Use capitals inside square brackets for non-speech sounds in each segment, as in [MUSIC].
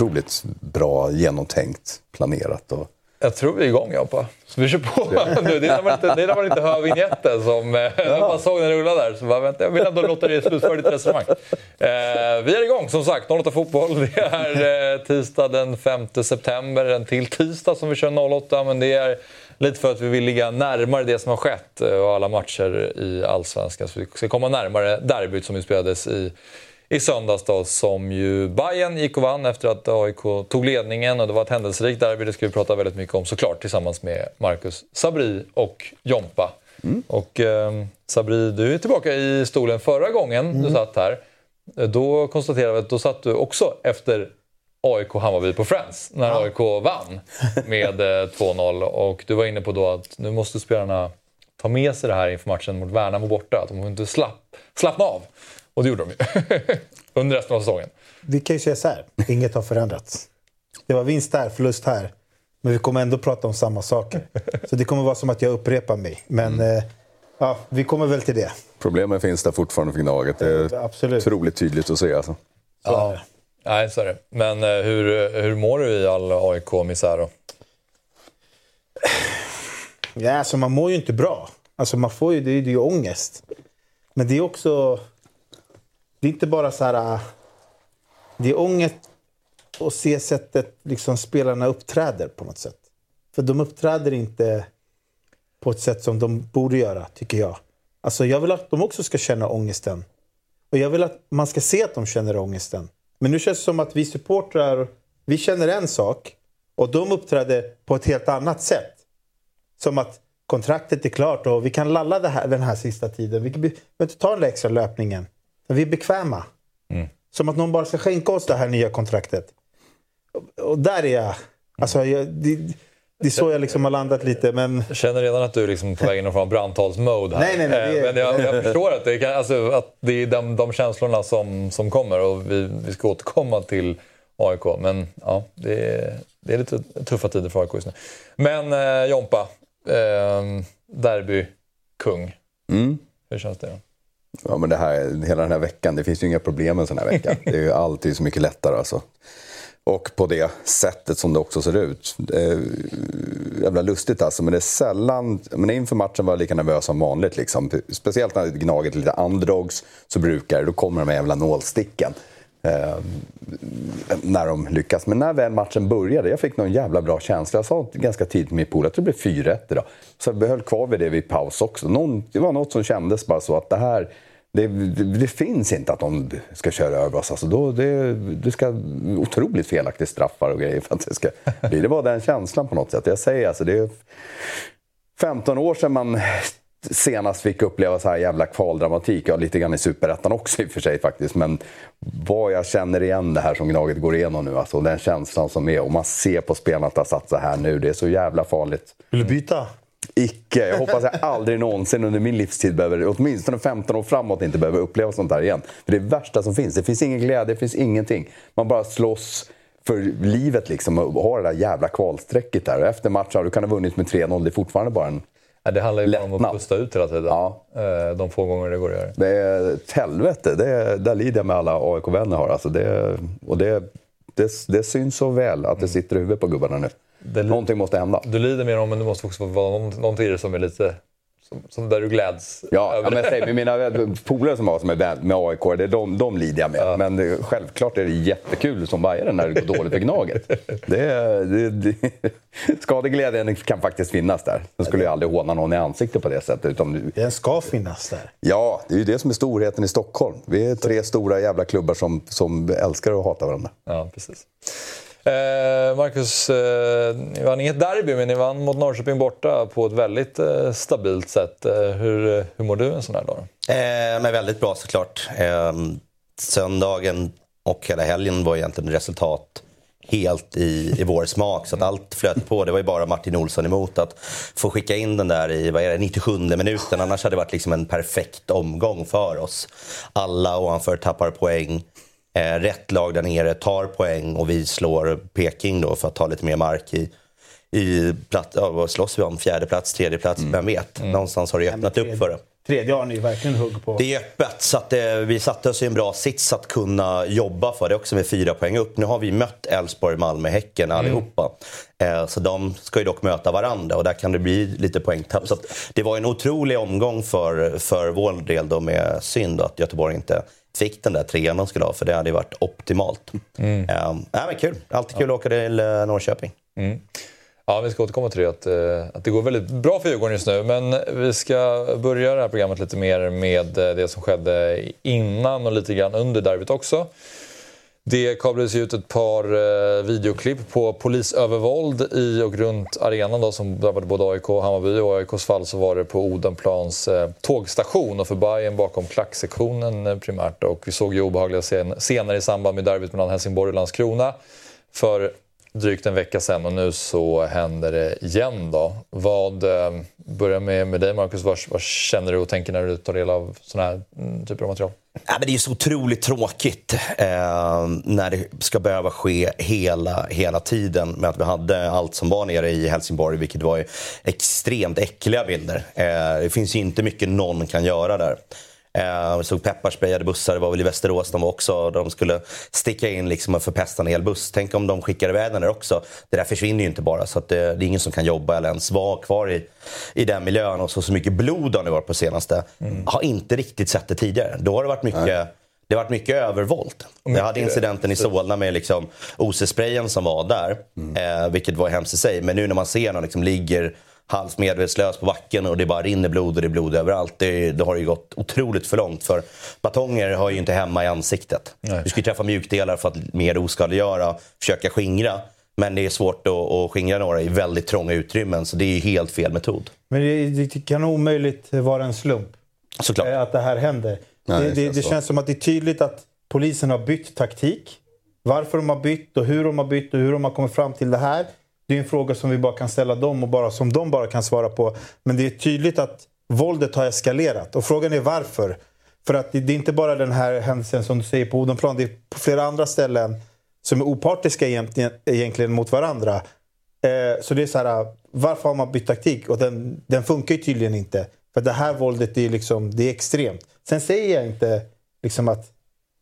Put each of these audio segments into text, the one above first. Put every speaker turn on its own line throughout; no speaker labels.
Otroligt bra genomtänkt, planerat. Och...
Jag tror vi är igång Joppa. Så vi kör på. det är när man inte, det är när man inte hör vignetten som... Eh, ja. När man såg den rulla där så bara, vänta, jag vill ändå låta dig slutföra ditt resonemang. Eh, vi är igång som sagt, 08 Fotboll. Det är eh, tisdag den 5 september. En till tisdag som vi kör 08, men det är lite för att vi vill ligga närmare det som har skett eh, och alla matcher i Allsvenskan. Så vi ska komma närmare derbyt som ju spelades i i söndags då, som ju Bayern gick och vann efter att AIK tog ledningen och det var ett händelserikt derby. Det ska vi prata väldigt mycket om såklart tillsammans med Marcus Sabri och Jompa. Mm. Och eh, Sabri, du är tillbaka i stolen förra gången mm. du satt här. Då konstaterade vi att då satt du också efter AIK Hammarby på Friends när ja. AIK vann med 2-0. Eh, och du var inne på då att nu måste spelarna ta med sig det här inför matchen mot Värnamo borta. Att de inte slapp, slappna av. Och det gjorde de ju. [LAUGHS] Under resten av säsongen.
Vi kan ju säga så här, inget har förändrats. Det var vinst här, förlust här. Men vi kommer ändå prata om samma saker. Så det kommer vara som att jag upprepar mig. Men mm. eh, ja, vi kommer väl till det.
Problemen finns där fortfarande för Gnaget. Det är ja, absolut. otroligt tydligt att se. Alltså.
Ja, nej, så är det. Men eh, hur, hur mår du i all AIK-misär då?
Ja, alltså man mår ju inte bra. Alltså man får ju, det är ju ångest. Men det är också det är inte bara så här... Äh, det är ångest att se sättet liksom spelarna uppträder på något sätt. För de uppträder inte på ett sätt som de borde göra, tycker jag. Alltså jag vill att de också ska känna ångesten. Och jag vill att man ska se att de känner ångesten. Men nu känns det som att vi supportrar, vi känner en sak och de uppträder på ett helt annat sätt. Som att kontraktet är klart och vi kan lalla här, den här sista tiden. Vi behöver inte ta den där extra löpningen. Men vi är bekväma. Mm. Som att någon bara ska skänka oss det här nya kontraktet. Och, där är jag. Alltså, jag, det, det är så jag liksom har landat lite. Men...
Jag känner redan att du är liksom på väg in från brandtalsmode
här. Nej, nej, nej,
är... Men jag, jag, [LAUGHS] förstår att det, kan, alltså, att det är de, de känslorna som, som kommer och vi, vi ska återkomma till AIK. Men ja, det är, det är lite tuffa tider för AIK just nu. Men eh, Jompa, eh, derbykung. Mm. Hur känns det? Då?
Ja, men det här, hela den här veckan, det finns ju inga problem en sån här vecka. [LAUGHS] Det är ju alltid så mycket lättare alltså. Och på det sättet som det också ser ut. Det är jävla lustigt alltså, men det är sällan... Men inför matchen var jag lika nervös som vanligt. Liksom. Speciellt när Gnaget är lite underdogs så brukar då kommer de här jävla nålsticken. Eh, när de lyckas. Men när väl matchen började, jag fick någon jävla bra känsla. Jag sa ganska tidigt till min polare att det blev 4-1 idag. Så jag höll kvar vid det vid paus också. Någon, det var något som kändes bara så att det här... Det, det, det finns inte att de ska köra över oss. Alltså då, det, det ska otroligt felaktigt straffar och grejer för att det ska bli. Det var den känslan på något sätt. Jag säger alltså, det är 15 år sedan man senast fick uppleva så här jävla kvaldramatik. Ja, lite grann i Superettan också i och för sig faktiskt. Men vad jag känner igen det här som Gnaget går igenom nu. Alltså den känslan som är. Och man ser på spelarna att det har satt så här nu. Det är så jävla farligt.
Vill du byta?
Icke. Jag hoppas jag aldrig någonsin under min livstid behöver, åtminstone 15 år framåt, inte behöver uppleva sånt här igen. För det är det värsta som finns. Det finns ingen glädje, det finns ingenting. Man bara slåss för livet liksom och har det där jävla kvalstrecket där. Och efter matchen, du kan ha vunnit med 3-0, det är fortfarande bara en
Ja, det handlar ju bara om att pusta ut hela tiden. Ja. Eh, de få gånger det går att göra.
Det är ett helvete. Det är, där lider jag med alla AIK-vänner har. Alltså det, och det, det, det syns så väl att det sitter i huvudet på gubbarna nu. Det, Någonting måste hända.
Du lider med dem, men det måste också vara någonting i det som är lite som, som där du gläds
ja, över. Ja, men säg, med mina polare som har som är med AIK, det, de, de lider jag med. Ja. Men självklart är det jättekul som bajare när det går dåligt för Gnaget. [LAUGHS] Det, det, det, skadeglädjen kan faktiskt finnas där. Sen skulle jag aldrig håna någon i ansiktet på det sättet. Utan,
Den ska finnas där.
Ja, det är ju det som är storheten i Stockholm. Vi är tre stora jävla klubbar som, som älskar att hata varandra.
Ja, precis. Eh, Marcus, eh, ni vann inget derby, men ni vann mot Norrköping borta på ett väldigt eh, stabilt sätt. Hur, hur mår du en sån här dag?
Eh, men väldigt bra såklart. Eh, söndagen och hela helgen var egentligen resultat helt i, i vår smak. Så att allt flöt på. Det var ju bara Martin Olsson emot att få skicka in den där i vad är det, 97 minuten. Annars hade det varit liksom en perfekt omgång för oss. Alla ovanför tappar poäng. Eh, rätt lag där nere tar poäng och vi slår Peking då för att ta lite mer mark i, i platt, ja, slåss vi om? Fjärde plats, tredje plats, mm. vem vet? Mm. Någonstans har det öppnat upp för det.
tredje har ni verkligen hugg på.
Det är öppet, så att, eh, vi satte oss i en bra sits att kunna jobba för det också med fyra poäng upp. Nu har vi mött Elfsborg, Malmö, Häcken allihopa. Eh, så de ska ju dock möta varandra och där kan det bli lite poängtapp. Så att det var en otrolig omgång för, för vår del då med synd att Göteborg inte fick den där trean de skulle ha, för det hade ju varit optimalt. Mm. Eh, men kul, alltid kul att åka till eh, Norrköping.
Mm. Ja, vi ska återkomma till det, att, eh, att det går väldigt bra för Djurgården just nu. Men vi ska börja det här programmet lite mer med det som skedde innan och lite grann under derbyt också. Det kablades ut ett par eh, videoklipp på polisövervåld i och runt arenan då, som drabbade både AIK och Hammarby. I AIKs fall så var det på Odenplans eh, tågstation och för Bayern bakom klacksektionen eh, primärt. Och vi såg ju obehagliga scener i samband med derbyt mellan Helsingborg och Landskrona för drygt en vecka sedan och nu så händer det igen. Då. Vad, eh, börjar med, med dig Marcus, vad, vad, känner du och tänker när du tar del av sådana här mm, typer av material?
Ja, men det är så otroligt tråkigt eh, när det ska behöva ske hela, hela tiden med att vi hade allt som var nere i Helsingborg, vilket var extremt äckliga bilder. Eh, det finns ju inte mycket någon kan göra där. Eh, vi såg pepparsprayade bussar, det var väl i Västerås de var också. De skulle sticka in liksom och förpesta en hel buss. Tänk om de skickar iväg den där också. Det där försvinner ju inte bara. Så det, det, är ingen som kan jobba eller ens vara kvar i, i den miljön. Och så, så mycket blod har det varit på senaste. Mm. Har inte riktigt sett det tidigare. Då har det varit mycket Nej. Det har varit mycket övervåld. Jag hade incidenten i Solna med liksom OC-sprayen som var där, mm. eh, vilket var hemskt i sig. Men nu när man ser någon liksom ligger halvt medvetslös på backen och det bara rinner blod och det är blod överallt. Det, det har ju gått otroligt för långt. För batonger har ju inte hemma i ansiktet. Nej. Du ska ju träffa mjukdelar för att mer oskadliggöra, försöka skingra. Men det är svårt att, att skingra några i väldigt trånga utrymmen, så det är ju helt fel metod.
Men det, det kan omöjligt vara en slump
Såklart.
Eh, att det här händer. Nej, det, det, det känns som att det är tydligt att polisen har bytt taktik. Varför de har bytt och hur de har bytt och hur de har kommit fram till det här. Det är en fråga som vi bara kan ställa dem och bara, som de bara kan svara på. Men det är tydligt att våldet har eskalerat. Och frågan är varför. För att det, är inte bara den här händelsen som du säger på Odenplan. Det är på flera andra ställen som är opartiska egentligen, egentligen mot varandra. Eh, så det är så här, varför har man bytt taktik? Och den, den funkar ju tydligen inte. För det här våldet är, liksom, det är extremt. Sen säger jag inte liksom att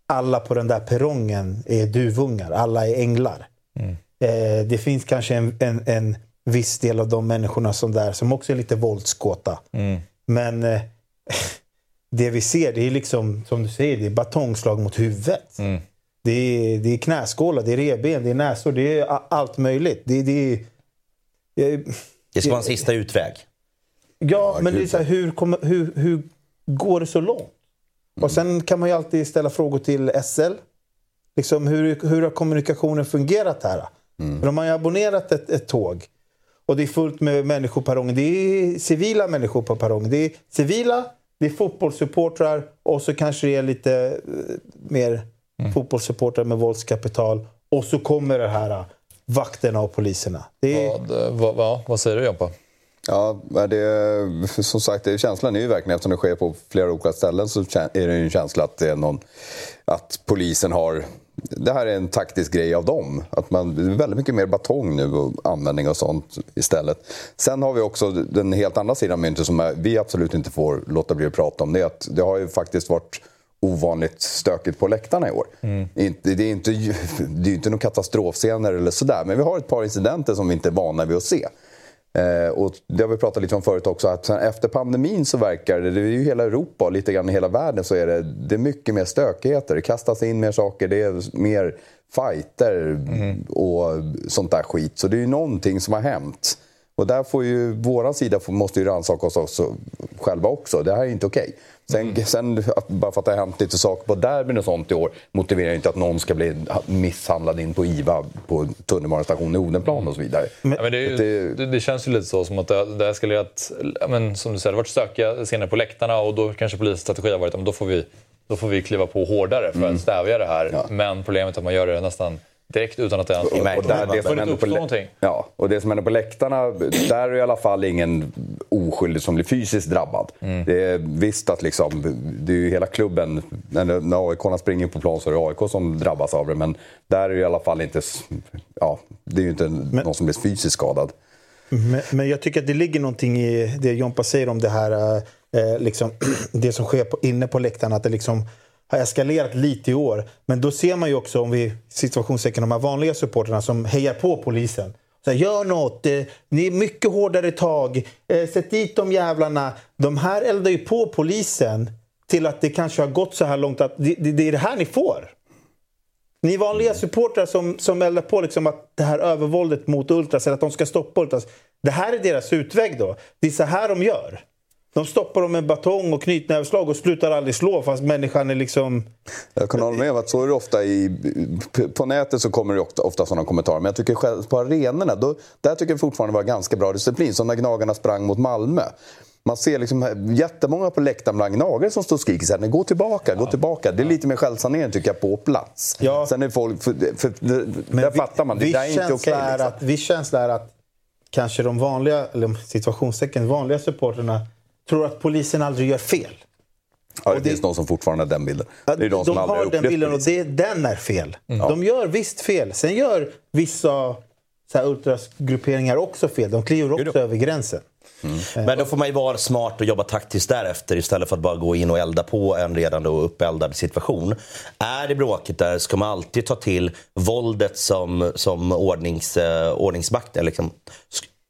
alla på den där perrongen är duvungar. Alla är änglar. Mm. Eh, det finns kanske en, en, en, viss del av de människorna som där som också är lite våldskåta. Mm. Men eh, [LAUGHS] det vi ser, det är liksom, som du säger, det är batongslag mot huvudet. Mm. Det, är, det är knäskålar, det är reben, det är näsor, det är allt möjligt. Det, det,
det, det ska vara en sista utväg.
Ja, men det är så här, hur, kommer, hur, hur går det så långt? Mm. Och sen kan man ju alltid ställa frågor till SL. Liksom, hur, hur har kommunikationen fungerat här? Mm. De har ju abonnerat ett, ett tåg. Och det är fullt med människor på perrongen. Det är civila människor på perrongen. Det är civila, det är fotbollssupportrar och så kanske det är lite uh, mer mm. fotbollssupportrar med våldskapital. Och så kommer det här uh, vakterna och poliserna. Det är...
vad, eh, vad, vad, vad säger du Jompa?
Ja, det, som sagt, det, känslan är ju verkligen, eftersom det sker på flera olika ställen, så är det en känsla att, det är någon, att polisen har det här är en taktisk grej av dem. Att man, det är väldigt mycket mer batong nu och användning av sånt istället. Sen har vi också den helt andra sidan myntet som är, vi absolut inte får låta bli att prata om. Det, att det har ju faktiskt varit ovanligt stökigt på läktarna i år. Mm. Det, är inte, [LAUGHS] det är inte några katastrofscener eller sådär, men vi har ett par incidenter som vi inte är vana vid att se. Eh, och det har vi pratat lite om förut också, att efter pandemin så verkar det, det är ju hela Europa och lite grann i hela världen så är det, det är mycket mer stökigheter. Det kastas in mer saker, det är mer fighter mm. och sånt där skit. Så det är ju någonting som har hänt. Och där får ju våran sida måste ju rannsaka oss också, själva också. Det här är inte okej. Okay. Sen, mm. sen bara för att det har hänt lite saker på derbyn och sånt i år motiverar inte att någon ska bli misshandlad in på IVA på tunnelbanestationen i Odenplan och så vidare.
Men, ja, men det, ju, det, det, känns ju lite så som att det, det har eskalerat, men som du säger, det har varit stökiga scener på läktarna och då kanske polisens strategi har varit att då får vi då får vi kliva på hårdare för att mm. stävja det här. Ja. Men problemet är att man gör det nästan direkt utan att det ens... Och, och där, det som händer på någonting.
Ja, och det som händer på läktarna, där är i alla fall ingen oskyldig som blir fysiskt drabbad. Mm. Det är visst att liksom, det är ju hela klubben, när, när AIK springer på plan så är det AIK som drabbas av det. Men där är det i alla fall inte, ja, det är ju inte men, någon som blir fysiskt skadad.
Men, men, jag tycker att det ligger någonting i det Jompa säger om det här. eh, liksom, [CLEARS THROAT] det som sker på, inne på läktaren, att det liksom har eskalerat lite i år. Men då ser man ju också, om vi situationstecken, de här vanliga supporterna som hejar på polisen. Så här, Gör något, eh, ni är mycket hårdare tag, eh, sätt dit de jävlarna. De här eldar ju på polisen till att det kanske har gått så här långt att det, det, det är det här ni får. Ni vanliga supportrar som, som eldar på liksom att det här övervåldet mot Ultras, eller att de ska stoppa Ultras. Det här är deras utväg då. Det är så här de gör. De stoppar dem med batong och knytnävsslag och slutar aldrig slå fast människan är liksom...
Jag kan hålla med om att så är det ofta i... På nätet så kommer det ofta, ofta sådana kommentarer. Men jag tycker själv på arenorna, då, där tycker jag fortfarande var ganska bra disciplin. Som när Gnagarna sprang mot Malmö. Man ser liksom jättemånga på läktaren bland gnagare som står och skriker så här, gå tillbaka, gå tillbaka. Det är lite mer självsanering tycker jag på plats.
Ja.
Sen är folk, för, för, där
vi-
fattar man, det där är inte okej.
är
liksom.
att, Viss känsla är att kanske de vanliga, eller situationstecken, vanliga supporterna tror att polisen aldrig gör fel.
ja, det,
det-
finns någon som fortfarande har den bilden.
Ja,
Det är de, som aldrig
har den bilden och det, den är fel. De gör visst fel. Sen gör vissa så här, ultrasgrupperingar också fel. De kliver också över gränsen.
Men då får man ju vara smart och jobba taktiskt därefter istället för att bara gå in och elda på en redan då uppeldad situation. Är det bråkigt där ska man alltid ta till våldet som, som ordnings, eh, ordningsmakt. Eller Liksom.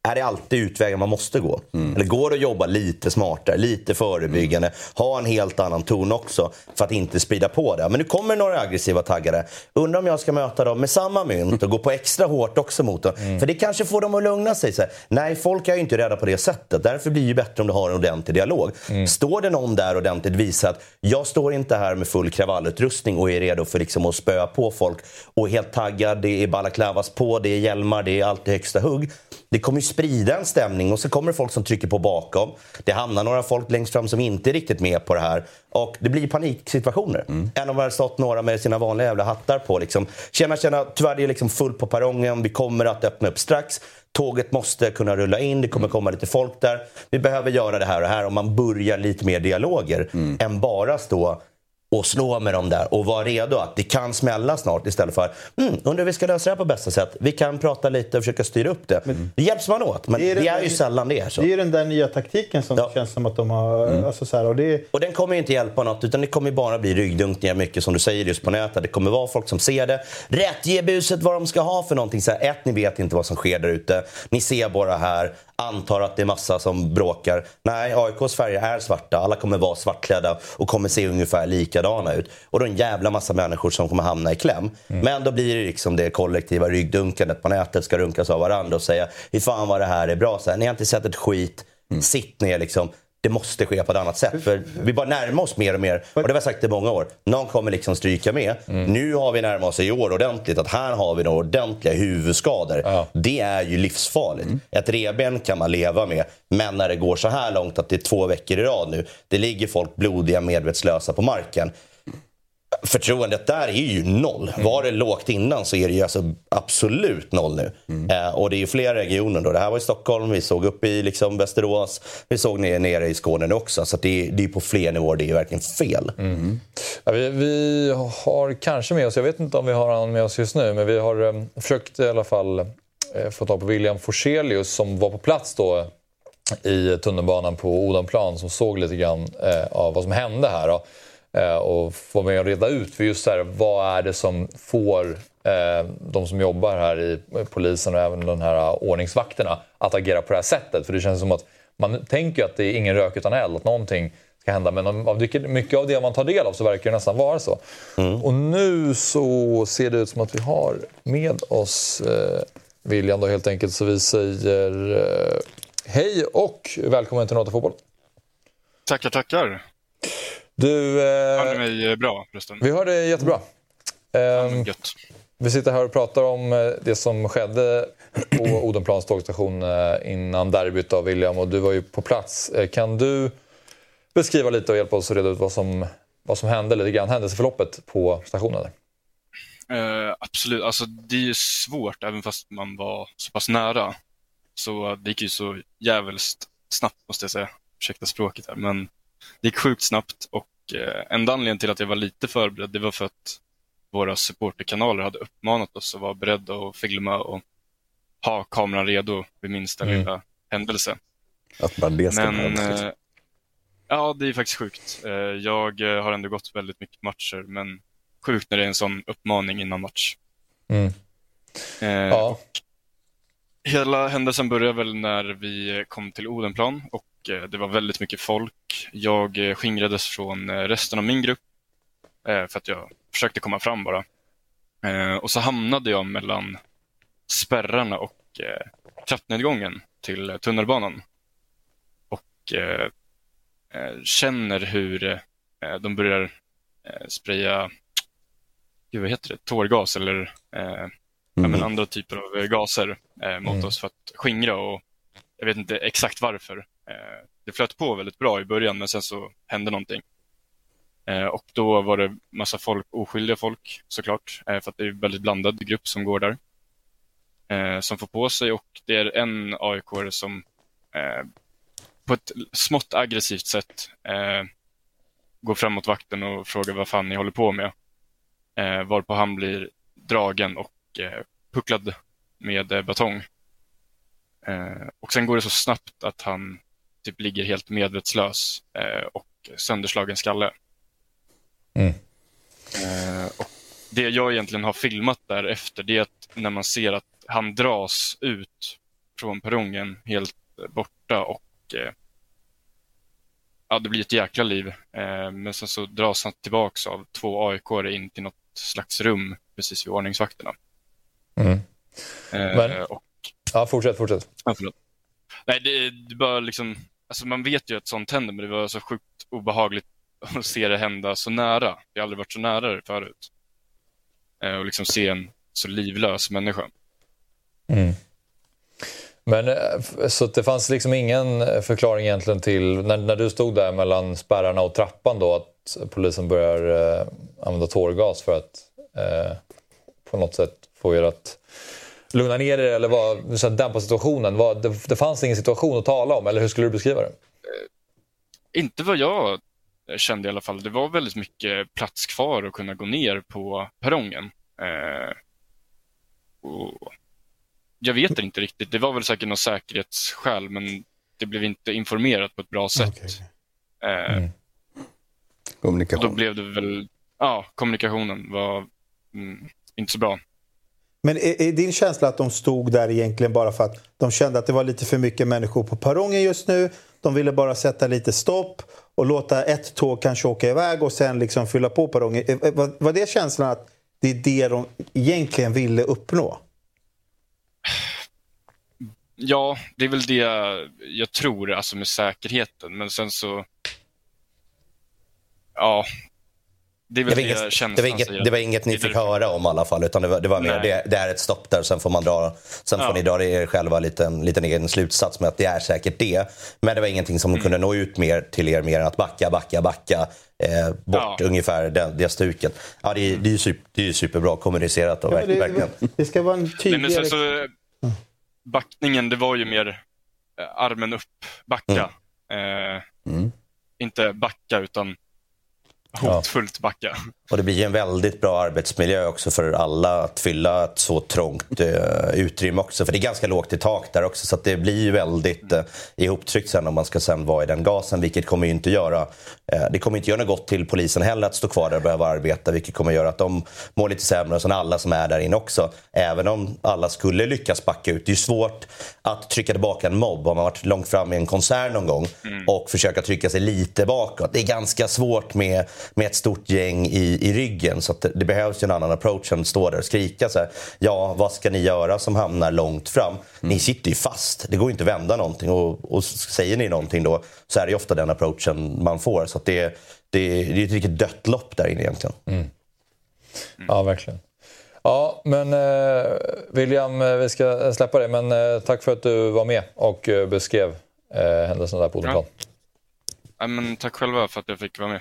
Sk- Är alltid utvägen man måste gå? Eller går det att jobba lite smartare, lite förebyggande, ha en helt annan ton också för att inte sprida på det? Men nu kommer några aggressiva taggare. Undrar om jag ska möta dem med samma mynt och gå på extra hårt också mot dem. För det kanske får dem att lugna sig. Så här, Nej, folk är ju inte rädda på det sättet. Därför blir det ju bättre om du har en ordentlig dialog. Står det någon där ordentligt visar att jag står inte här med full kravallutrustning och är redo för liksom att spöa på folk och är helt taggad, det är balaklavas på, det är hjälmar, det är alltid högsta hugg. Det kommer ju sprida en stämning och så kommer det folk som trycker på bakom. Det hamnar några folk längst fram som inte är riktigt med på det här. Och det blir paniksituationer. Än om det hade stått några med sina vanliga jävla hattar på. Liksom. Tjena, tjena, tyvärr det är liksom fullt på perrongen. Vi kommer att öppna upp strax. Tåget måste kunna rulla in, det kommer komma lite folk där. Vi behöver göra det här och det här. Om man börjar lite mer dialoger än bara stå och slå med dem där och vara redo att det kan smälla snart istället för mm, undrar hur vi ska lösa det här på bästa sätt. Vi kan prata lite och försöka styra upp det. Det hjälps man åt, men
Det
det
är
är,
det-
ju sällan det är så.
Det är den där nya taktiken som
Ja.
känns som att de har... Alltså så här, och det,
Och den kommer ju inte hjälpa något utan det kommer bara bli ryggdunkningar mycket som du säger just på nätet. Det kommer vara folk som ser det. Rätt, ge buset vad de ska ha för någonting. Så här, ett, ni vet inte vad som sker där ute. Ni ser bara här, antar att det är massa som bråkar. Nej, AIKs färger är svarta. Alla kommer vara svartklädda och kommer se ungefär likadana ut. Och då är det en jävla massa människor som kommer hamna i kläm. Men då blir det liksom det kollektiva ryggdunkandet på nätet ska runkas av varandra och säga hur fan vad det här är bra. Så här, ni har inte sett ett skit. Sitt ner liksom. Det måste ske på ett annat sätt. För vi bara närmar oss mer och mer. Och det har jag sagt i många år. Någon kommer liksom stryka med. Nu har vi närmat oss i år ordentligt. Att här har vi några ordentliga huvudskador.
Ja.
Det är ju livsfarligt. Ett revben kan man leva med. Men när det går så här långt att det är två veckor i rad nu. Det ligger folk blodiga medvetslösa på marken. Förtroendet där är ju noll. Var det lågt innan så är det ju alltså absolut noll nu. Eh, och det är ju flera regioner. Då. Det här var i Stockholm, vi såg upp i liksom Västerås, vi såg nere, nere i Skåne nu också. Så det, är, det är på fler nivåer, det är ju verkligen fel.
Ja, vi, vi har kanske med oss, jag vet inte om vi har han med oss just nu, men vi har eh, försökt i alla fall eh, få tag på William Forselius som var på plats då i tunnelbanan på Odenplan som såg lite grann eh, av vad som hände här. Då. Eh, och få med och reda ut för just så här, vad är det som får eh, de som jobbar här i polisen och även de här ordningsvakterna att agera på det här sättet. För det känns som att man tänker ju att det är ingen rök utan eld, att någonting ska hända. Men av mycket- av det man tar del av så verkar det nästan vara så. Och nu så ser det ut som att vi har med oss eh, William då helt enkelt. Så vi säger eh, hej och välkommen till Nota Fotboll.
Tackar, tackar.
Du, eh,
ni mig eh, bra förresten?
vi hör dig jättebra. Eh,
Gött.
vi sitter här och pratar om eh, det som skedde på [CLEARS THROAT] Odenplans tågstation eh, innan derbyt av William och du var ju på plats. Eh, Kan du beskriva lite och hjälpa oss att reda ut vad som, vad som hände, lite grann händelseförloppet på stationen? Där?
Eh, absolut, alltså det är ju svårt även fast man var så pass nära. Så det gick ju så jävligt snabbt måste jag säga. Ursäkta språket här, men det gick sjukt snabbt och eh, enda anledningen till att jag var lite förberedd det var för att våra supporterkanaler hade uppmanat oss att vara beredda att filma och ha kameran redo vid minsta
Mm.
lilla händelse.
Att bara det
Men eh, Ja, det är faktiskt sjukt. Eh, jag har ändå gått väldigt mycket matcher, men sjukt när det är en sån uppmaning innan match.
Mm.
Eh,
Ja.
Hela händelsen började väl när vi kom till Odenplan och det var väldigt mycket folk. Jag eh, skingrades från eh, resten av min grupp eh, för att jag försökte komma fram bara. Eh, Och så hamnade jag mellan spärrarna och eh, trappnedgången till eh, tunnelbanan. Och eh, eh, känner hur eh, de börjar eh, spraya, gud vad heter det, tårgas eller eh, ja, men andra typer av eh, gaser eh, mot oss för att skingra och jag vet inte exakt varför. Eh, det flöt på väldigt bra i början men sen så hände någonting. Eh, och då var det massa folk, oskyldiga folk såklart, eh, för att det är en väldigt blandad grupp som går där. Eh, som får på sig och det är en aik som eh, på ett smått aggressivt sätt eh, går fram mot vakten och frågar vad fan ni håller på med. Eh, varpå han blir dragen och eh, pucklad med eh, batong. Eh, och sen går det så snabbt att han typ ligger helt medvetslös eh, och sönderslagen skalle.
Mm.
Eh, och det jag egentligen har filmat därefter det är att när man ser att han dras ut från perrongen helt borta och eh, ja, det blir ett jäkla liv. Men sen så dras han tillbaks av två aik in till något slags rum precis vid ordningsvakterna.
Mm. Men-
och,
Ja, fortsätt, fortsätt.
ja, förlåt. Nej, det, det bara liksom, alltså man vet ju att sånt händer, men det var så sjukt obehagligt [LAUGHS] att se det hända så nära. Jag har aldrig varit så nära det förut. Eh, och liksom se en så livlös människa.
Mm. Men eh, så det fanns liksom ingen förklaring egentligen till, när, när du stod där mellan spärrarna och trappan då, att polisen börjar eh, använda tårgas för att eh, på något sätt få er att lugna ner er eller vad, så att dämpa situationen. Vad, det, det fanns ingen situation att tala om, eller hur skulle du beskriva det?
Inte vad jag kände i alla fall. Det var väldigt mycket plats kvar att kunna gå ner på perrongen. Eh, och jag vet inte riktigt. Det var väl säkert någon säkerhetsskäl, men det blev inte informerat på ett bra sätt.
Okej.
Eh,
Mm.
och då
Kommunikation.
blev det väl, ja, kommunikationen var mm, inte så bra.
Men är, är din känsla att de stod där egentligen bara för att de kände att det var lite för mycket människor på perrongen just nu? De ville bara sätta lite stopp och låta ett tåg kanske åka iväg och sen liksom fylla på perrongen. Eh, eh, var, var det känslan att det är det de egentligen ville uppnå?
Ja, det är väl det jag tror, alltså med säkerheten. Men sen så... Ja. Det
Det var, inget, det, var inget, det var inget ni fick höra om i alla fall, utan det var, det var mer det, det är ett stopp där, sen får man dra, sen
Ja.
får ni dra er själva liten, liten egen slutsats med att det är säkert det. Men det var ingenting som kunde nå ut mer till er mer än att backa, backa, backa eh, bort
Ja.
ungefär det, det stuket. Ja, det, är- det, är ju super, det är superbra kommunicerat och
Ja,
verkligen.
det,
verkligen.
det ska vara en tydligare...
sen så, backningen, det var ju mer eh, armen upp, backa. Eh,
Mm.
Inte backa, utan hotfullt backa.
Och det blir ju en väldigt bra arbetsmiljö också för alla att fylla ett så trångt eh, utrymme också. För det är ganska lågt i tak där också så det blir ju väldigt eh, ihoptryckt sen om man ska sen vara i den gasen. Vilket kommer ju inte göra, eh, det kommer inte göra något gott till polisen heller att stå kvar där och behöva arbeta. Vilket kommer göra att de mår lite sämre och sen alla som är där inne också. Även om alla skulle lyckas backa ut. Det är ju svårt att trycka tillbaka en mobb om man varit långt fram i en konsert någon gång och försöka trycka sig lite bakåt. Det är ganska svårt med, med ett stort gäng i, i ryggen. Så att det, det behövs ju en annan approach än att stå där och skrika så här. Ja, vad ska ni göra som hamnar långt fram? Ni sitter ju fast. Det går ju inte att vända någonting. Och, och säger ni någonting då så är det ju ofta den approachen man får. Så att det, det, det är ett riktigt dött lopp där inne egentligen.
Ja, verkligen. Ja, men eh, William, eh, vi ska släppa det, men eh, tack för att du var med och eh, beskrev eh, händelsen där på Odenplan.
Ja, men tack själva för att jag fick vara med.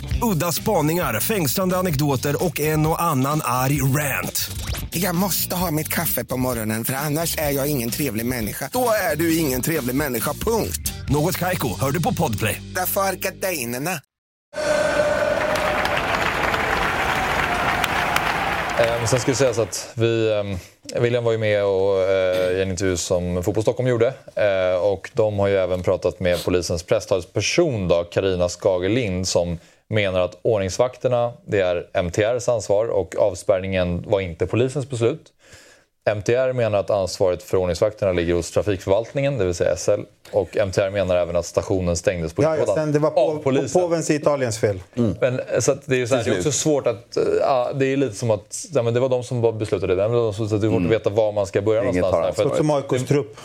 Udda spaningar, fängslande anekdoter och en och annan arg rant.
Jag måste ha mitt kaffe på morgonen för annars är jag ingen trevlig människa. Då är du ingen trevlig människa, punkt.
Något Kaiko, hör du på Podplay.
Därför är gardinerna.
Eh, sen ska det sägas att vi, eh, William var ju med och, eh, i en intervju som Fotboll Stockholm gjorde. Eh, och de har ju även pratat med polisens presstalsperson Karina Skagerlind som menar att ordningsvakterna det är MTRs ansvar och avspärrningen var inte polisens beslut. MTR menar att ansvaret för ordningsvakterna ligger hos trafikförvaltningen, det vill säga SL. Och MTR menar även att stationen stängdes på
Ja, ja, sen det var
av
på,
polisen.
påvens i Italiens fel.
Men, så att det, är så här, det är också svårt att... äh, Ja, det är lite som att ja, men det var de som beslutade det. Det var så det är svårt att veta var man ska börja
Ingen
någonstans. där, för att-
Som AIKs trupp.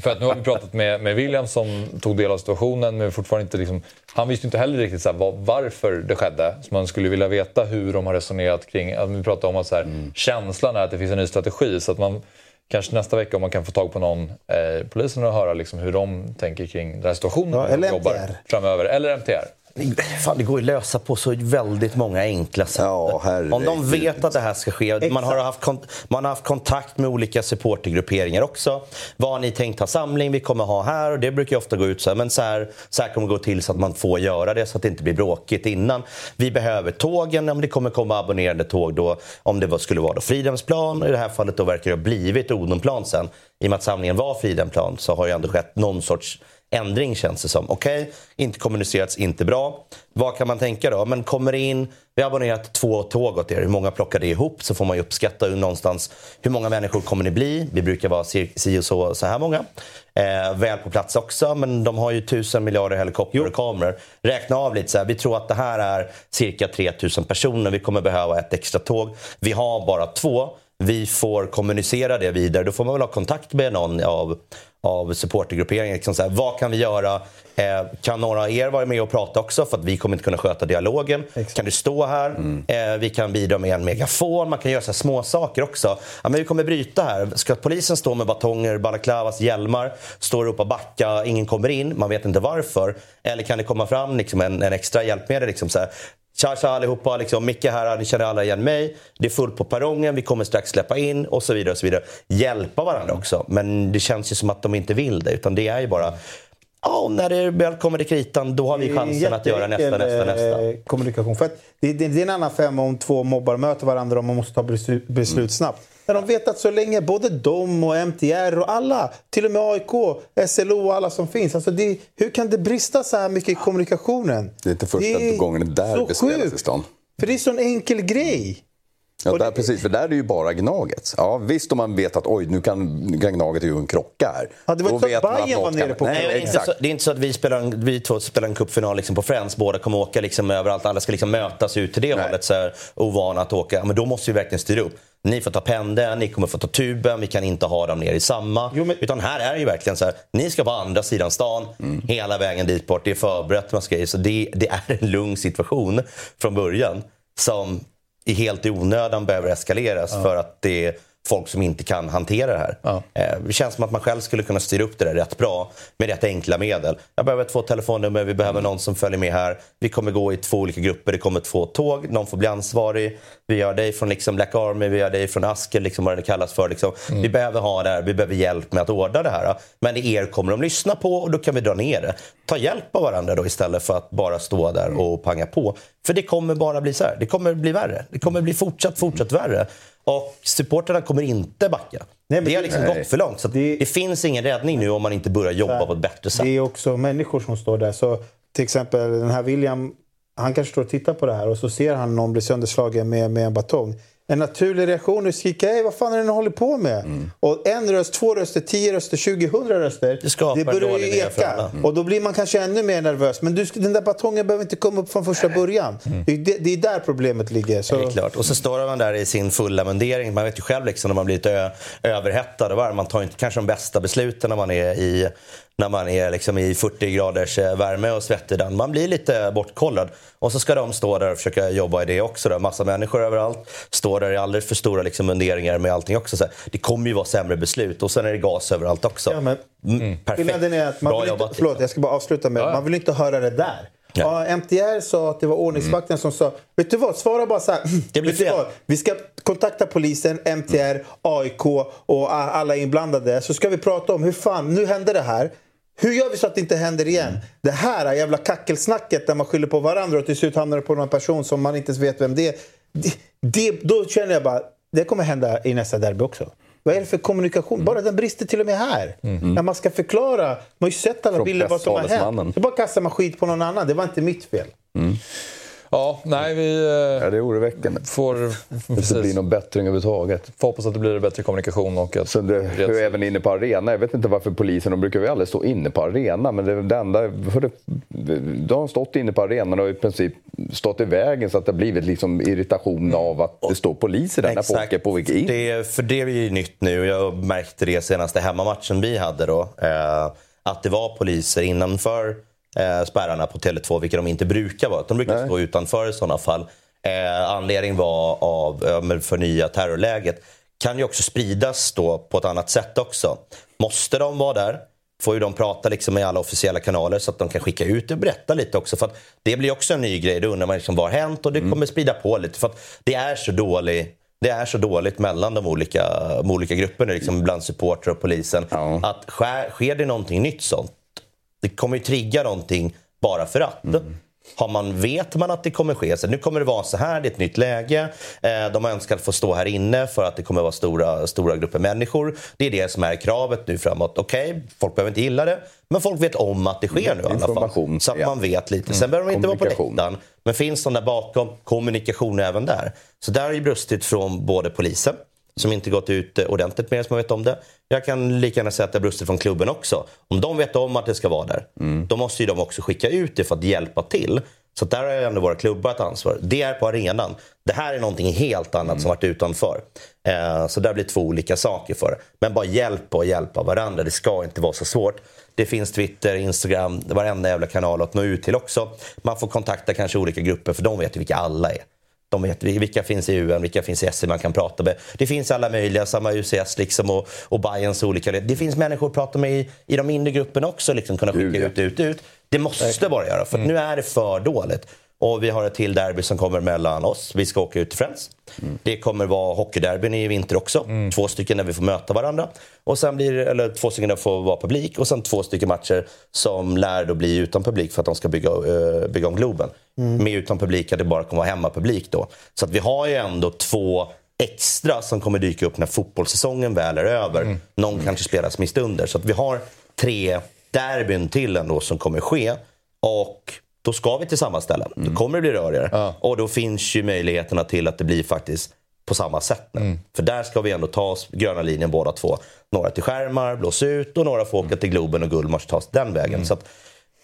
För att nu har vi pratat med, med William som tog del av situationen men fortfarande inte liksom, han visste inte heller riktigt så här, vad, varför det skedde. Så man skulle vilja veta hur de har resonerat kring, att vi pratar om att så här, känslan är att det finns en ny strategi. Så att man kanske nästa vecka om man kan få tag på någon eh, polisen och höra liksom, hur de tänker kring den här situationen.
Ja, eller
jobbar
MTR.
Framöver. Eller MTR.
Fan, det går ju att lösa på så väldigt många enkla sätt.
Ja.
Om de vet att det här ska ske. Man har, haft man har haft kontakt med olika supportergrupperingar också. Vad har ni tänkt ha samling? Vi kommer ha här. Och det brukar ofta gå ut så här. Men så här, så här kommer det gå till så att man får göra det så att det inte blir bråkigt innan. Vi behöver tågen. Om det kommer komma abonnerande tåg då. Om det skulle vara då Fridhemsplan. I det här fallet då verkar det ha blivit Odenplan sen. I och med att samlingen var Fridhemplan så har ju ändå skett någon sorts ändring känns det som. Okej, inte kommunicerats, inte bra. Vad kan man tänka då? Men kommer det in, vi har abonnerat två tåg åt er. Hur många plockar det ihop? Så får man ju uppskatta hur någonstans hur många människor kommer ni bli? Vi brukar vara si och så, så här många. Eh, väl på plats också, men de har ju tusen miljarder helikopter och kameror. Räkna av lite så här. Vi tror att det här är cirka 3000 personer. Vi kommer behöva ett extra tåg. Vi har bara två. Vi får kommunicera det vidare. Då får man väl ha kontakt med någon av, av supportergrupperingen. Liksom så här, vad kan vi göra? Eh, kan några av er vara med och prata också? För att vi kommer inte kunna sköta dialogen. Kan du stå här? Eh, vi kan bidra med en megafon. Man kan göra så små saker också. Ja, men vi kommer bryta här. Ska polisen stå med batonger, balaklavas, hjälmar, stå och ropa backa, ingen kommer in, man vet inte varför. Eller kan det komma fram liksom en, en extra hjälpmedel? Liksom så här, Tja, tja allihopa, liksom, Micke här, ni känner alla igen mig. Det är fullt på perrongen, vi kommer strax släppa in och så vidare. och så vidare. Hjälpa varandra också. Men det känns ju som att de inte vill det. Utan det är ju bara, ja, när det väl kommer till kritan, då har vi chansen att göra nästa, nästa, nästa.
eh, kommunikation. För det, det, det är en annan femma om två mobbar möter varandra och man måste ta beslut, beslut
Mm.
snabbt. När de vet att så länge både de och MTR och alla, till och med AIK, SLO och alla som finns. Alltså det, hur kan det brista så här mycket i kommunikationen?
Det är inte första gången det där bespelas i stan.
För det är en sån enkel grej.
Ja,
Och
där,
det-
precis, för där är det ju bara Gnaget. Ja, visst om man vet att oj, nu kan, nu kan Gnaget ju en krocka här.
Ja, det var inte så
vet
att
något
var nere
kan-
på
Nej,
Nej, det, är inte
exakt.
så, det är inte så att vi, spelar en, vi två spelar en cupfinal liksom på Friends. Båda kommer åka liksom överallt. Alla ska liksom mötas ut till det
Nej.
hållet. Så här, ovana att åka. Men då måste vi verkligen styra upp. Ni får ta pendeln, ni kommer få ta tuben. Vi kan inte ha dem ner i samma.
Jo, men-
Utan här är det ju verkligen så här. Ni ska på andra sidan stan.
Mm.
Hela vägen dit bort. Det är förberett. Man ska, så det, det är en lugn situation från början. Som i helt i onödan behöver eskaleras för att det folk som inte kan hantera det här.
Ja.
Eh, Det känns som att man själv skulle kunna styra upp det där rätt bra med rätt enkla medel. Jag behöver två telefonnummer, vi behöver någon som följer med här. Vi kommer gå i två olika grupper, det kommer två tåg, någon får bli ansvarig. Vi gör dig från liksom Black Army, vi gör dig från Asker, liksom vad det kallas för. Liksom. Vi behöver ha det här, vi behöver hjälp med att ordna det här. Men er kommer de lyssna på och då kan vi dra ner det. Ta hjälp av varandra då istället för att bara stå där och panga på. För det kommer bara bli så här, det kommer bli värre. Det kommer bli fortsatt, fortsatt värre. Och supporterna kommer inte backa.
Nej,
det har liksom
Nej.
gått för långt. Så det,
Det-
finns ingen räddning nu om man inte börjar jobba på ett bättre sätt.
Det är också människor som står där. Så till exempel den här William, han kanske står och tittar på det här och så ser han någon bli sönderslagen med, med en batong. En naturlig reaktion att skrika Ej, vad fan är det ni håller på med? Och en röst, två röster, tio röster, 20, hundra röster.
Mm. Det skapar en
börjar ju eka.
alla.
Och då blir man kanske ännu mer nervös. Men du, den där batongen behöver inte komma upp från första början. Det, är det, det är där problemet ligger. Så,
Det är klart. Och så står man där i sin fulla mundering. Man vet ju själv liksom när man blir lite överhettad. Och var- man tar inte kanske de bästa besluten när man är i, när man är liksom i 40 graders eh, värme och svettig. Man blir lite bortkollad. Och så ska de stå där och försöka jobba i det också. Då. Massa människor överallt. Står där i alldeles för stora liksom munderingar med allting också. Så. Det kommer ju vara sämre beslut. Och sen är det gas överallt också.
Ja, men-
Mm, perfekt.
Skillnaden är att man
Bra
vill inte,
jobbat.
förlåt, jag ska bara avsluta med
Ja, ja.
man vill inte höra det där. Ja, MTR sa att det var ordningsvakten som sa, vet du vad, svara bara så här. [CLEARS THROAT]
Det blir
vet du
fel.
vad? Vi ska kontakta polisen, MTR, AIK och alla inblandade. Så ska vi prata om hur fan, nu hände det här. Hur gör vi så att det inte händer igen? Det här jävla kackelsnacket där man skyller på varandra och till slut hamnar det på någon person som man inte ens vet vem det är. Det, det, då känner jag bara, det kommer hända i nästa derby också. Vad är det för kommunikation? Bara den brister till och med här. När man ska förklara. Man har ju sett alla
Från
bilder vad som har hänt. Så bara kastar man skit på någon annan. Det var inte mitt fel.
Ja, nej vi eh,
Ja, det är oroväckande.
får...
Det inte
Precis.
blir någon bättring överhuvudtaget.
Får hoppas att det blir bättre kommunikation och att...
Så det, du är även inne på arena. Jag vet inte varför polisen, de brukar ju aldrig stå inne på arena. Men det, det enda, för det, de har stått inne på arenan och i princip stått i vägen så att det har blivit liksom irritation av att det står poliser där när folk är på väg in.
Det, för det är ju nytt nu. Jag märkte det senaste hemmamatchen vi hade då. Eh, att det var poliser innanför eh, spärrarna på Tele2, vilket de inte brukar vara. De brukar
Nej.
stå utanför i sådana fall. Eh, anledningen var av ja, men för nya terrorläget. Kan ju också spridas då på ett annat sätt också. Måste de vara där får ju de prata liksom med alla officiella kanaler så att de kan skicka ut och berätta lite också. För det blir också en ny grej. Då undrar man liksom vad har hänt och det kommer sprida på lite. För det är så dåligt det är så dåligt mellan de olika, de olika grupperna, liksom bland supportrar och polisen.
Ja.
Att sker, sker det någonting nytt sånt, det kommer ju trigga någonting bara för att. Har man, vet man att det kommer ske, så nu kommer det vara så här, det är ett nytt läge. Eh, de har önskat få stå här inne för att det kommer vara stora, stora grupper människor. Det är det som är kravet nu framåt. Okej, folk behöver inte gilla det, men folk vet om att det sker nu i alla fall. Så att man vet lite. Sen behöver de inte vara på läktaren. Men finns de där bakom, kommunikation även där. Så där har ju brustit från både polisen, som inte gått ut ordentligt med det, som jag vet om det. Jag kan lika gärna säga att det har brustit från klubben också. Om de vet om att det ska vara där, då måste ju de också skicka ut det för att hjälpa till. Så där har ju ändå våra klubbar ett ansvar. Det är på arenan. Det här är någonting helt annat som varit utanför. Eh, så där blir två olika saker för det. Men bara hjälpa och hjälpa varandra. Det ska inte vara så svårt. Det finns Twitter, Instagram, varenda jävla kanal att nå ut till också. Man får kontakta kanske olika grupper för de vet ju vilka alla är. De vet vilka finns i UN, vilka finns i SE man kan prata med. Det finns alla möjliga, samma UCS liksom och, och Bayerns olika. Det finns människor att prata med i, i de mindre grupperna också, liksom kunna skicka ut, ut, ut. Det måste bara göra, för att nu är det för dåligt. Och vi har ett till derby som kommer mellan oss. Vi ska åka ut till Friends. Det kommer vara hockeyderbyn i vinter också. Två stycken där vi får möta varandra. Och sen blir det- eller två stycken där får vara publik. Och sen två stycken matcher som lär då bli utan publik för att de ska bygga, eh, bygga om Globen. Med utan publik att det bara kommer vara hemmapublik då. Så att vi har ju ändå två extra som kommer dyka upp när fotbollssäsongen väl är över. Någon kanske spelas mitt under. Så att vi har tre derbyn till ändå som kommer ske. Och då ska vi till samma ställe. Då kommer det bli rörigare. Och då finns ju möjligheterna till att det blir faktiskt på samma sätt nu. För där ska vi ändå ta oss gröna linjen båda två. Några till skärmar, blås ut och några får åka till Globen och Gullmars tas den vägen. Så att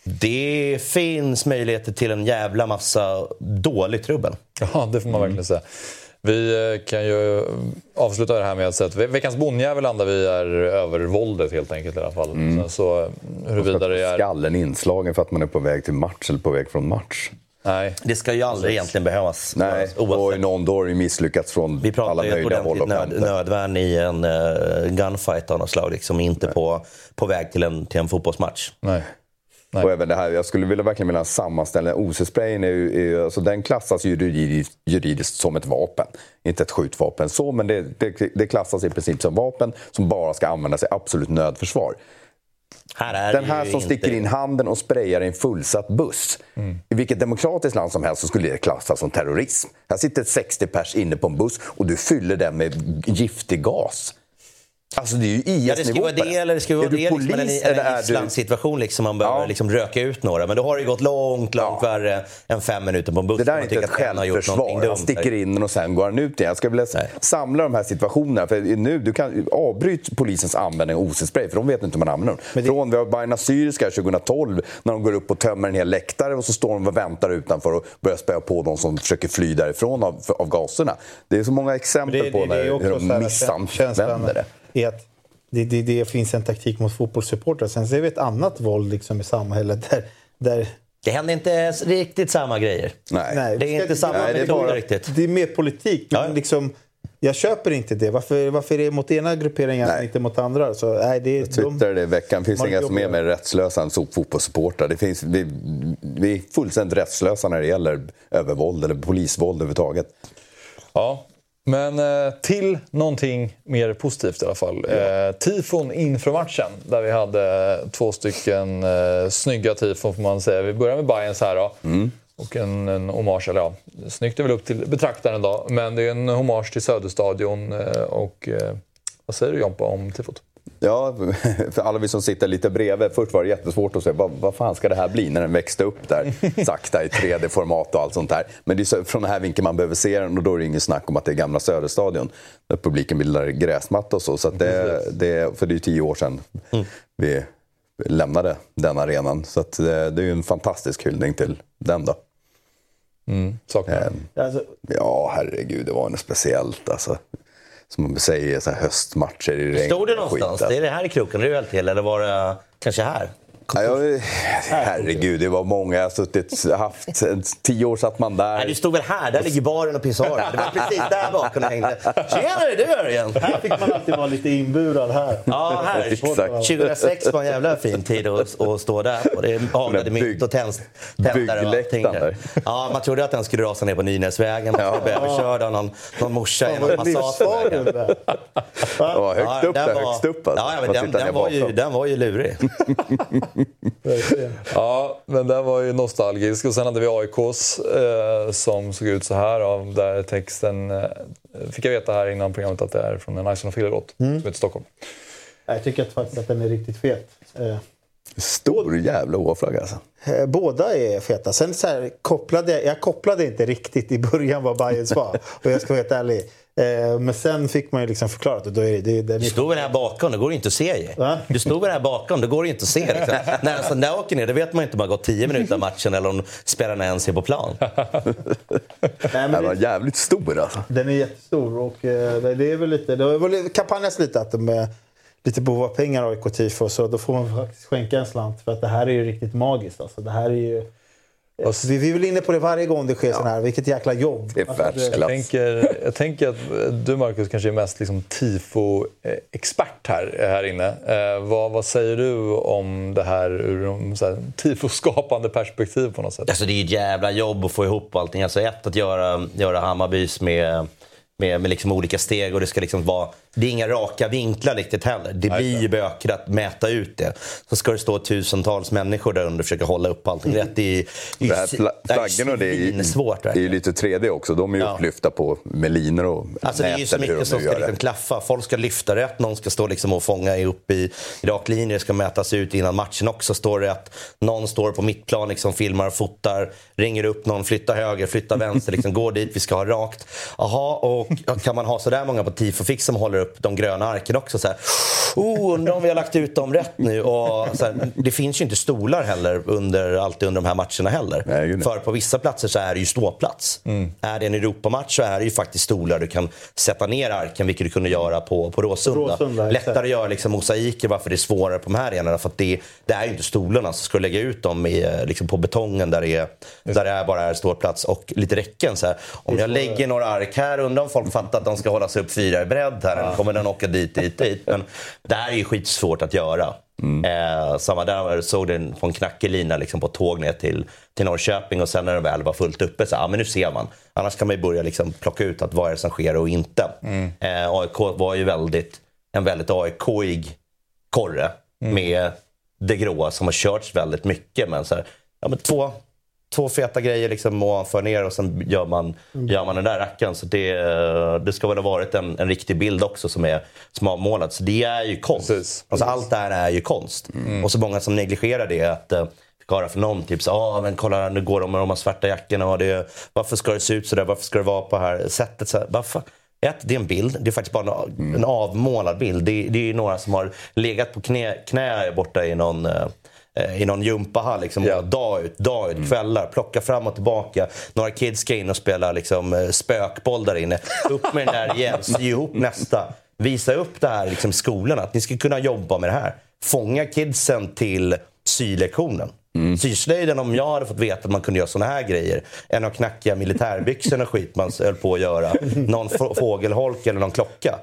det finns möjligheter till en jävla massa dålig trubbel.
Ja, det får man verkligen säga. Vi eh, kan ju avsluta det här med att säga att ve- veckans bondjävel landar vi är över våldet helt enkelt i alla fall. Sen så eh, huruvida det är...
Skallen inslagen för att man är på väg till match eller på väg från match.
Nej.
Det ska ju aldrig egentligen behövas.
Nej, och i någon då har det ju misslyckats från
Vi pratar
alla
ju ett
möjliga håll
ordentligt
och
nöd,
kanter.
nödvärn i en uh, gunfight av något slag. Liksom inte på, på väg till en, till en fotbollsmatch.
Nej. Nej.
Och även det här, jag skulle vilja verkligen vilja sammanställa. OC-sprayen är ju, är, alltså den klassas ju juridiskt, juridiskt som ett vapen. Inte ett skjutvapen så, men det, det, det klassas i princip som vapen som bara ska användas i absolut nödförsvar.
Här är
Den här som
inte-
sticker in handen och sprayar i en fullsatt buss. I vilket demokratiskt land som helst så skulle det klassas som terrorism. Här sitter ett 60 pers inne på en buss och du fyller den med giftig gas. Alltså det är ju IS-nivå
Ja, det ska vara
på
det, eller det ska vara
Är du
det. Liksom, en,
polis
en,
eller
en
är du...
gisslanssituation liksom, man behöver
Ja.
liksom röka ut några. Men då har det gått långt, långt
Ja.
värre än fem minuter på en buss.
Det där är inte ett
en
självförsvar. Han sticker in den och sen går han ut igen. Jag skulle vilja
Nej.
samla de här situationerna. För nu, du kan avbryt polisens användning av OC-spray, för de vet inte hur man använder dem. Från vi har Bajen Assyriska 2012, när de går upp och tömmer en hel läktare och så står de och väntar utanför och börjar spöa på de som försöker fly därifrån av, av gaserna. Det är så många exempel på när, hur de missanvänder det.
Är att det, det, det finns en taktik mot fotbollssupportrar. Sen ser vi ett annat våld liksom i samhället där, där
Det händer inte riktigt samma grejer.
Nej.
Nej,
Det är inte samma
Nej, det är
metoder
bara-
riktigt.
Det är mer politik. Men
Ja.
liksom, Jag köper inte det. Varför, varför är det mot ena grupperingen
Nej.
och inte mot andra? Så, nej, det är,
Jag twittrade det i veckan. Det finns inga som är mer rättslösa än fotbollssupportrar. Det finns, vi, vi är fullständigt rättslösa när det gäller övervåld eller polisvåld överhuvudtaget.
Ja, men eh, till någonting mer positivt i alla fall. Eh, tifon inför matchen, där vi hade två stycken eh, snygga tifon får man säga. Vi börjar med Bayerns här då. Och en, en hommage, eller ja, snyggt är väl upp till betraktaren då. Men det är en hommage till Söderstadion. Eh, och vad säger du Jompa om tifot?
Ja, [LAUGHS] för alla vi som sitter lite bredvid. Först var det jättesvårt att se vad, vad fan ska det här bli när den växte upp där [LAUGHS] sakta i 3D-format och allt sånt där. Men det är från den här vinkeln man behöver se den och då är det ingen snack om att det är gamla Söderstadion. Där publiken bildar gräsmatta och så. så det, det, för det är tio år sedan vi lämnade den arenan. Så det, det är en fantastisk hyllning till den då.
Saknar
Eh,
Alltså,
Ja, herregud, det var något speciellt alltså. Som man säger, så höstmatcher i regn.
Stod det någonstans?
skit,
Det är det här i kroken du höll till eller var det kanske här?
Ja, jag, herregud, det var många. Jag har suttit, haft, tio år satt man där.
Nej, du stod väl här? Där ligger baren och pissoaren. Det var precis där bakom jag hängde. Tjenare, du Örjan!
här fick man alltid vara lite inburad här.
Ja, här. [LAUGHS]
Exakt.
2006 var en jävla fin tid att, att stå där. Och det
bygg-
mynt och tändare och allting där. Ja, man trodde att den skulle rasa ner på Nynäsvägen. Man skulle bli överkörd av någon, någon morsa i någon
där.
Det var högt upp
den
där,
var-
högst upp alltså.
Ja, var ju, den var ju lurig. [LAUGHS]
Ja, men den var ju nostalgisk. Och sen hade vi AIKs eh, som såg ut så här. Av, där texten, eh, fick jag veta här innan programmet att det är från en Ison och Fille-låt som heter Stockholm.
Jag tycker att faktiskt att den är riktigt fet. Eh,
Stor jävla åflagga alltså.
Eh, Båda är feta. Sen så här, kopplade jag, jag kopplade inte riktigt i början vad Bayerns var. [LAUGHS] Och jag ska vara helt ärlig. Eh, Men sen fick man ju liksom förklarat det. Då är det, det, den
Du stod väl här bakom, det går ju inte att se ju.
Va?
Du stod väl här bakom, det går ju inte att se. Liksom. [LAUGHS] När en sån där åker ner, det vet man ju inte om det har gått 10 minuter av matchen eller om spelarna ens är på plan. [LAUGHS]
nej, men
Den var jävligt stor alltså.
den är jättestor. Och eh, det det är väl lite, det har väl kampanjats lite att de är lite behov av pengar AIK tifo. Så då får man faktiskt skänka en slant. För att det här är ju riktigt magiskt. Alltså, det här är ju... eh, Vi, är väl inne på det varje gång det sker sån här. Vilket jäkla jobb.
Det är
Alltså,
världsklass.
Jag tänker, jag tänker att du Marcus kanske är mest liksom tifo-expert här, här inne. Eh, vad, vad säger du om det här ur så här, tifo-skapande perspektiv på något sätt?
Alltså det är ett jävla jobb att få ihop allting. Alltså ett, att göra, göra Hammarbys med, med, med liksom olika steg och det ska liksom vara... Det är inga raka vinklar riktigt heller. Det blir ju bökigt att mäta ut det. Så ska det stå tusentals människor där under och försöka hålla upp allting rätt. Det är, ju- är
flaggorna det är, ju-
svårt
det är ju
verkligen.
lite 3D också. De är ju
Ja.
upplyfta på med linor och
Alltså det är ju så mycket som ska liksom klaffa. Folk ska lyfta rätt, någon ska stå liksom och fånga upp i rak linje. Det ska mätas ut innan matchen också. Står det att någon står på mittplan, liksom filmar och fotar, ringer upp någon, flytta höger, flytta vänster, liksom, [LAUGHS] gå dit, vi ska ha rakt. Jaha, och kan man ha sådär många på tifofix som håller upp de gröna arken också? Så här, oh, undrar om vi har lagt ut dem rätt nu. Och, så här, det finns ju inte stolar heller under, alltid under de här matcherna heller.
Nej.
För på vissa platser så är det ju ståplats. Är det en Europamatch så är det ju faktiskt stolar du kan sätta ner arken, vilket du kunde göra på, på Råsunda.
Råsunda.
Lättare att göra liksom mosaiker, varför det är svårare på de här arenorna. För det, det är ju inte stolarna, så ska du lägga ut dem i, liksom på betongen där det, är, där det är bara är ståplats och lite räcken. Så här. Om jag lägger några ark här, undrar om folk fattar att de ska hålla sig upp fyra i bredd här, kommer den åka dit, dit, dit. Men det här är ju skitsvårt att göra. Eh, samma där såg den på en knackig lina liksom på tåg ner till, till Norrköping och sen när det väl var fullt uppe så ja men nu ser man. Annars kan man ju börja liksom plocka ut att vad är det som sker och inte. Eh, AIK var ju väldigt, en väldigt AIK-ig korre med det gråa som har körts väldigt mycket. Men så här, ja, men två, två feta grejer liksom ovanför ner och sen gör man, gör man den där rackaren. Så det, det ska väl ha varit en, en riktig bild också som är som avmålad. Så det är ju konst.
Precis.
Alltså, allt det här är ju konst. Och så många som negligerar det. att eh, fick höra från någon typ så, ah, men kolla nu går de med de här svarta jackorna. Och det, varför ska det se ut så där? Varför ska det vara på det här sättet? Så här, varför? Ett, det är en bild. Det är faktiskt bara en, en avmålad bild. Det, det är ju några som har legat på knä, knä borta i någon eh, eh, i någon gympahall liksom,
Ja.
dag ut, dag ut, kvällar. Plocka fram och tillbaka. Några kids ska in och spela liksom, eh, spökboll där inne. Upp med den där igen, sy ihop nästa. Visa upp det här liksom, i skolorna, att ni ska kunna jobba med det här. Fånga kidsen till sylektionen. Syslöjden, om jag hade fått veta att man kunde göra såna här grejer, än de knackiga militärbyxorna och skit man höll på att göra, någon få- fågelholk eller någon klocka.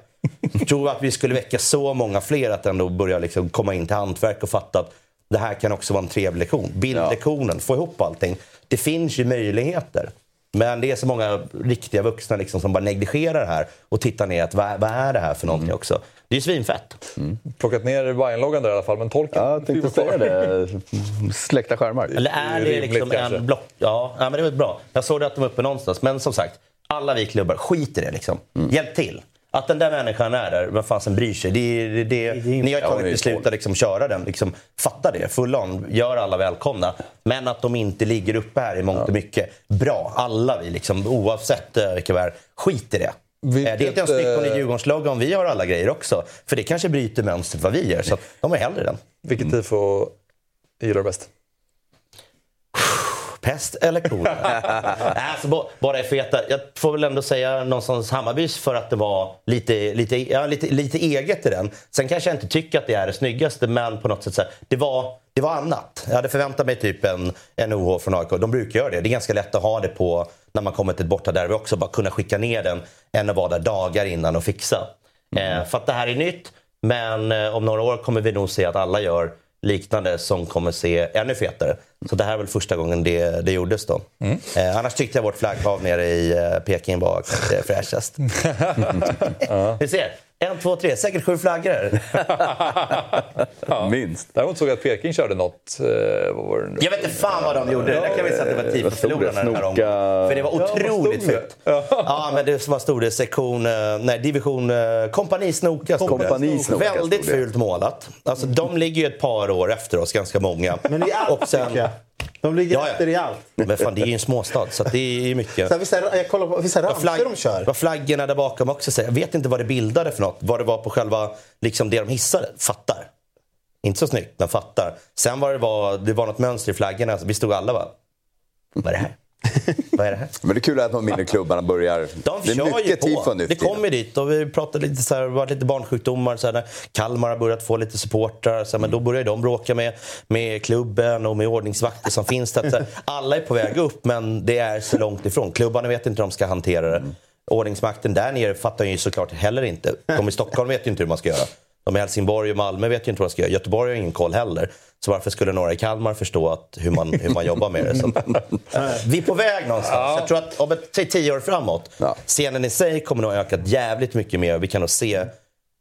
Jag tror att vi skulle väcka så många fler att ändå börja liksom komma in till hantverk och fatta att det här kan också vara en trevlig lektion. Bildlektionen, få ihop allting. Det finns ju möjligheter. Men det är så många riktiga vuxna liksom som bara negligerar det här och tittar ner att vad, vad är det här för någonting också. Det är ju svinfett.
Plockat ner Bayern-loggan där i alla fall, men tolken
Ja, jag tänkte säga det. Släckta skärmar.
Eller är
Det
det
är rimligt
liksom
kanske.
en block... Ja, ja, men det var bra. Jag såg att de var uppe någonstans. Men som sagt, alla vi klubbar, skit i det liksom. Hjälp till. Att den där människan är där, vem fasen bryr sig? Det, det, det, ni har tagit beslut att liksom köra den. Liksom, fatta det, full on. Gör alla välkomna. Men att de inte ligger uppe här i mångt och mycket. Bra, alla vi liksom, oavsett eh, är. Skit i det.
Vilket,
Eh, det är inte ens snyggt på
eh,
en Djurgårdslogga vi har alla grejer också. För det kanske bryter mönstret vad vi gör. Så de är hellre den.
Vilket tifo gillar du bäst?
Pest eller kolera? [LAUGHS] alltså, bo- bara är feta. Jag får väl ändå säga någonstans Hammarbys för att det var lite, lite, ja, lite, lite eget i den. Sen kanske jag inte tycker att det är det snyggaste, men på något sätt så här, det, var, det var annat. Jag hade förväntat mig typ en, en OH från AIK. De brukar göra det. Det är ganska lätt att ha det på när man kommer till ett bortaderby också. Bara kunna skicka ner den än att vara där dagar innan och fixa. Eh, för att det här är nytt, men eh, om några år kommer vi nog se att alla gör liknande som kommer se ännu fetare. Så det här är väl första gången det, det gjordes då. Eh, annars tyckte jag vårt flagghav nere i eh, Peking var kanske fräschast. [LAUGHS] Vi ser. En, två, tre. Säkert sju flaggor. [LAUGHS]
Minst.
Däremot såg jag att Peking körde något. Eh, vad var det nu?
Jag vet inte fan vad de gjorde. Där kan vi säga att det var tid för
Vad stod det?
förlorarna den här
Snoka-
omgången. För det var
Ja,
otroligt
det?
fult. Ja, men det var stod det sektion, eh, nej division, eh, kompanisnoka stod det.
Kompanisnoka
Väldigt
stod det.
fult målat. Alltså de ligger ju ett par år efter oss, ganska många.
Men i allt De ligger
Ja, ja.
efter i allt.
Men fan, det är ju en småstad, så det är mycket.
Så jag kollar på vissa
Vad
ramsor de kör.
Vad flaggorna där bakom också säger. Jag vet inte vad det bildade för något. Vad det var på själva, liksom det de hissade. Fattar. Inte så snyggt, men fattar. Sen var det, var, det var något mönster i flaggorna. Vi stod alla bara, vad är det här? Vad är det här?
Men det är kul att de mindre klubbarna börjar...
De
det är
kör ju
mycket
på. Det kommer dit och vi pratade lite så här, det varit lite barnsjukdomar. Så här, Kalmar har börjat få lite supportrar. Så här, men då börjar de bråka med, med klubben och med ordningsvakter som finns där. Så här, alla är på väg upp men det är så långt ifrån. Klubbarna vet inte hur de ska hantera det. Ordningsmakten där nere fattar ju såklart heller inte. De i Stockholm vet ju inte hur man ska göra. De i Helsingborg och Malmö vet ju inte vad de ska göra. Göteborg har ingen koll heller. Så varför skulle några i Kalmar förstå att, hur, man, hur man jobbar med det? Så, att, [LAUGHS] vi är på väg någonstans. Jag tror att om ett, tio år framåt,
Ja.
scenen i sig kommer nog ha ökat jävligt mycket mer. Vi kan nog se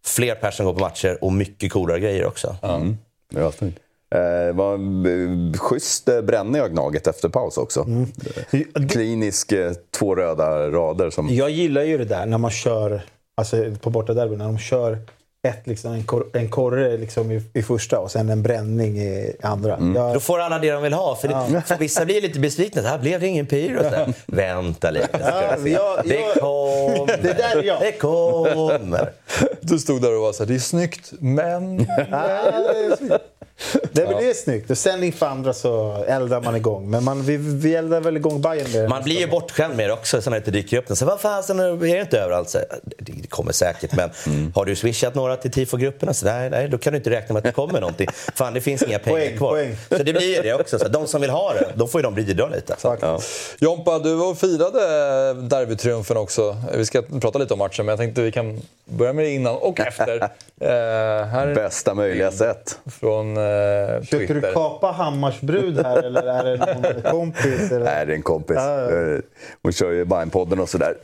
fler personer gå på matcher och mycket coolare grejer också.
Det var. Eh, var en eh, schysst eh, bränning av Gnaget efter paus också.
Mm.
Klinisk, eh, två röda rader som...
Jag gillar ju det där när man kör, alltså på bortaderby, när de kör ett, liksom, en, kor, en korre liksom i, i första och sen en bränning i andra. Jag,
Då får alla det de vill ha. För, det, för vissa blir lite besvikna. Här blev det ingen pyro. Här, [LAUGHS] Vänta lite. Ska
Ja,
jag se.
jag-
det
jag-
kommer.
Det där är jag.
Det kommer.
Du stod där och var så här, det är snyggt, men... [LAUGHS]
det blir snyggt. Och sen inför andra så eldar man igång. Men man, vi, vi eldar väl igång Bayern med
Man blir ju bortskämd med det också sen när det inte dyker upp. Så vad fan, är det inte överallt? Så, det, det kommer säkert, men [LAUGHS] har du swishat några till tifogrupperna? Så nej, nej, då kan du inte räkna med att det kommer någonting. Fan, det finns inga pengar
Poäng,
kvar.
poäng.
Så det blir ju det också. Så de som vill ha det, då får ju de bidra lite.
Ja.
Jompa, du var och firade derbytriumfen också. Vi ska prata lite om matchen, men jag tänkte vi kan börja med det innan och efter. [LAUGHS] Eh, här är
Bästa möjliga sätt.
från eh,
Försöker du kapa Hammars brud här eller är det någon [LAUGHS] kompis? Eller?
Nej, det är en kompis.
Ja, ja.
Eh, Hon kör ju Bajen-podden och sådär.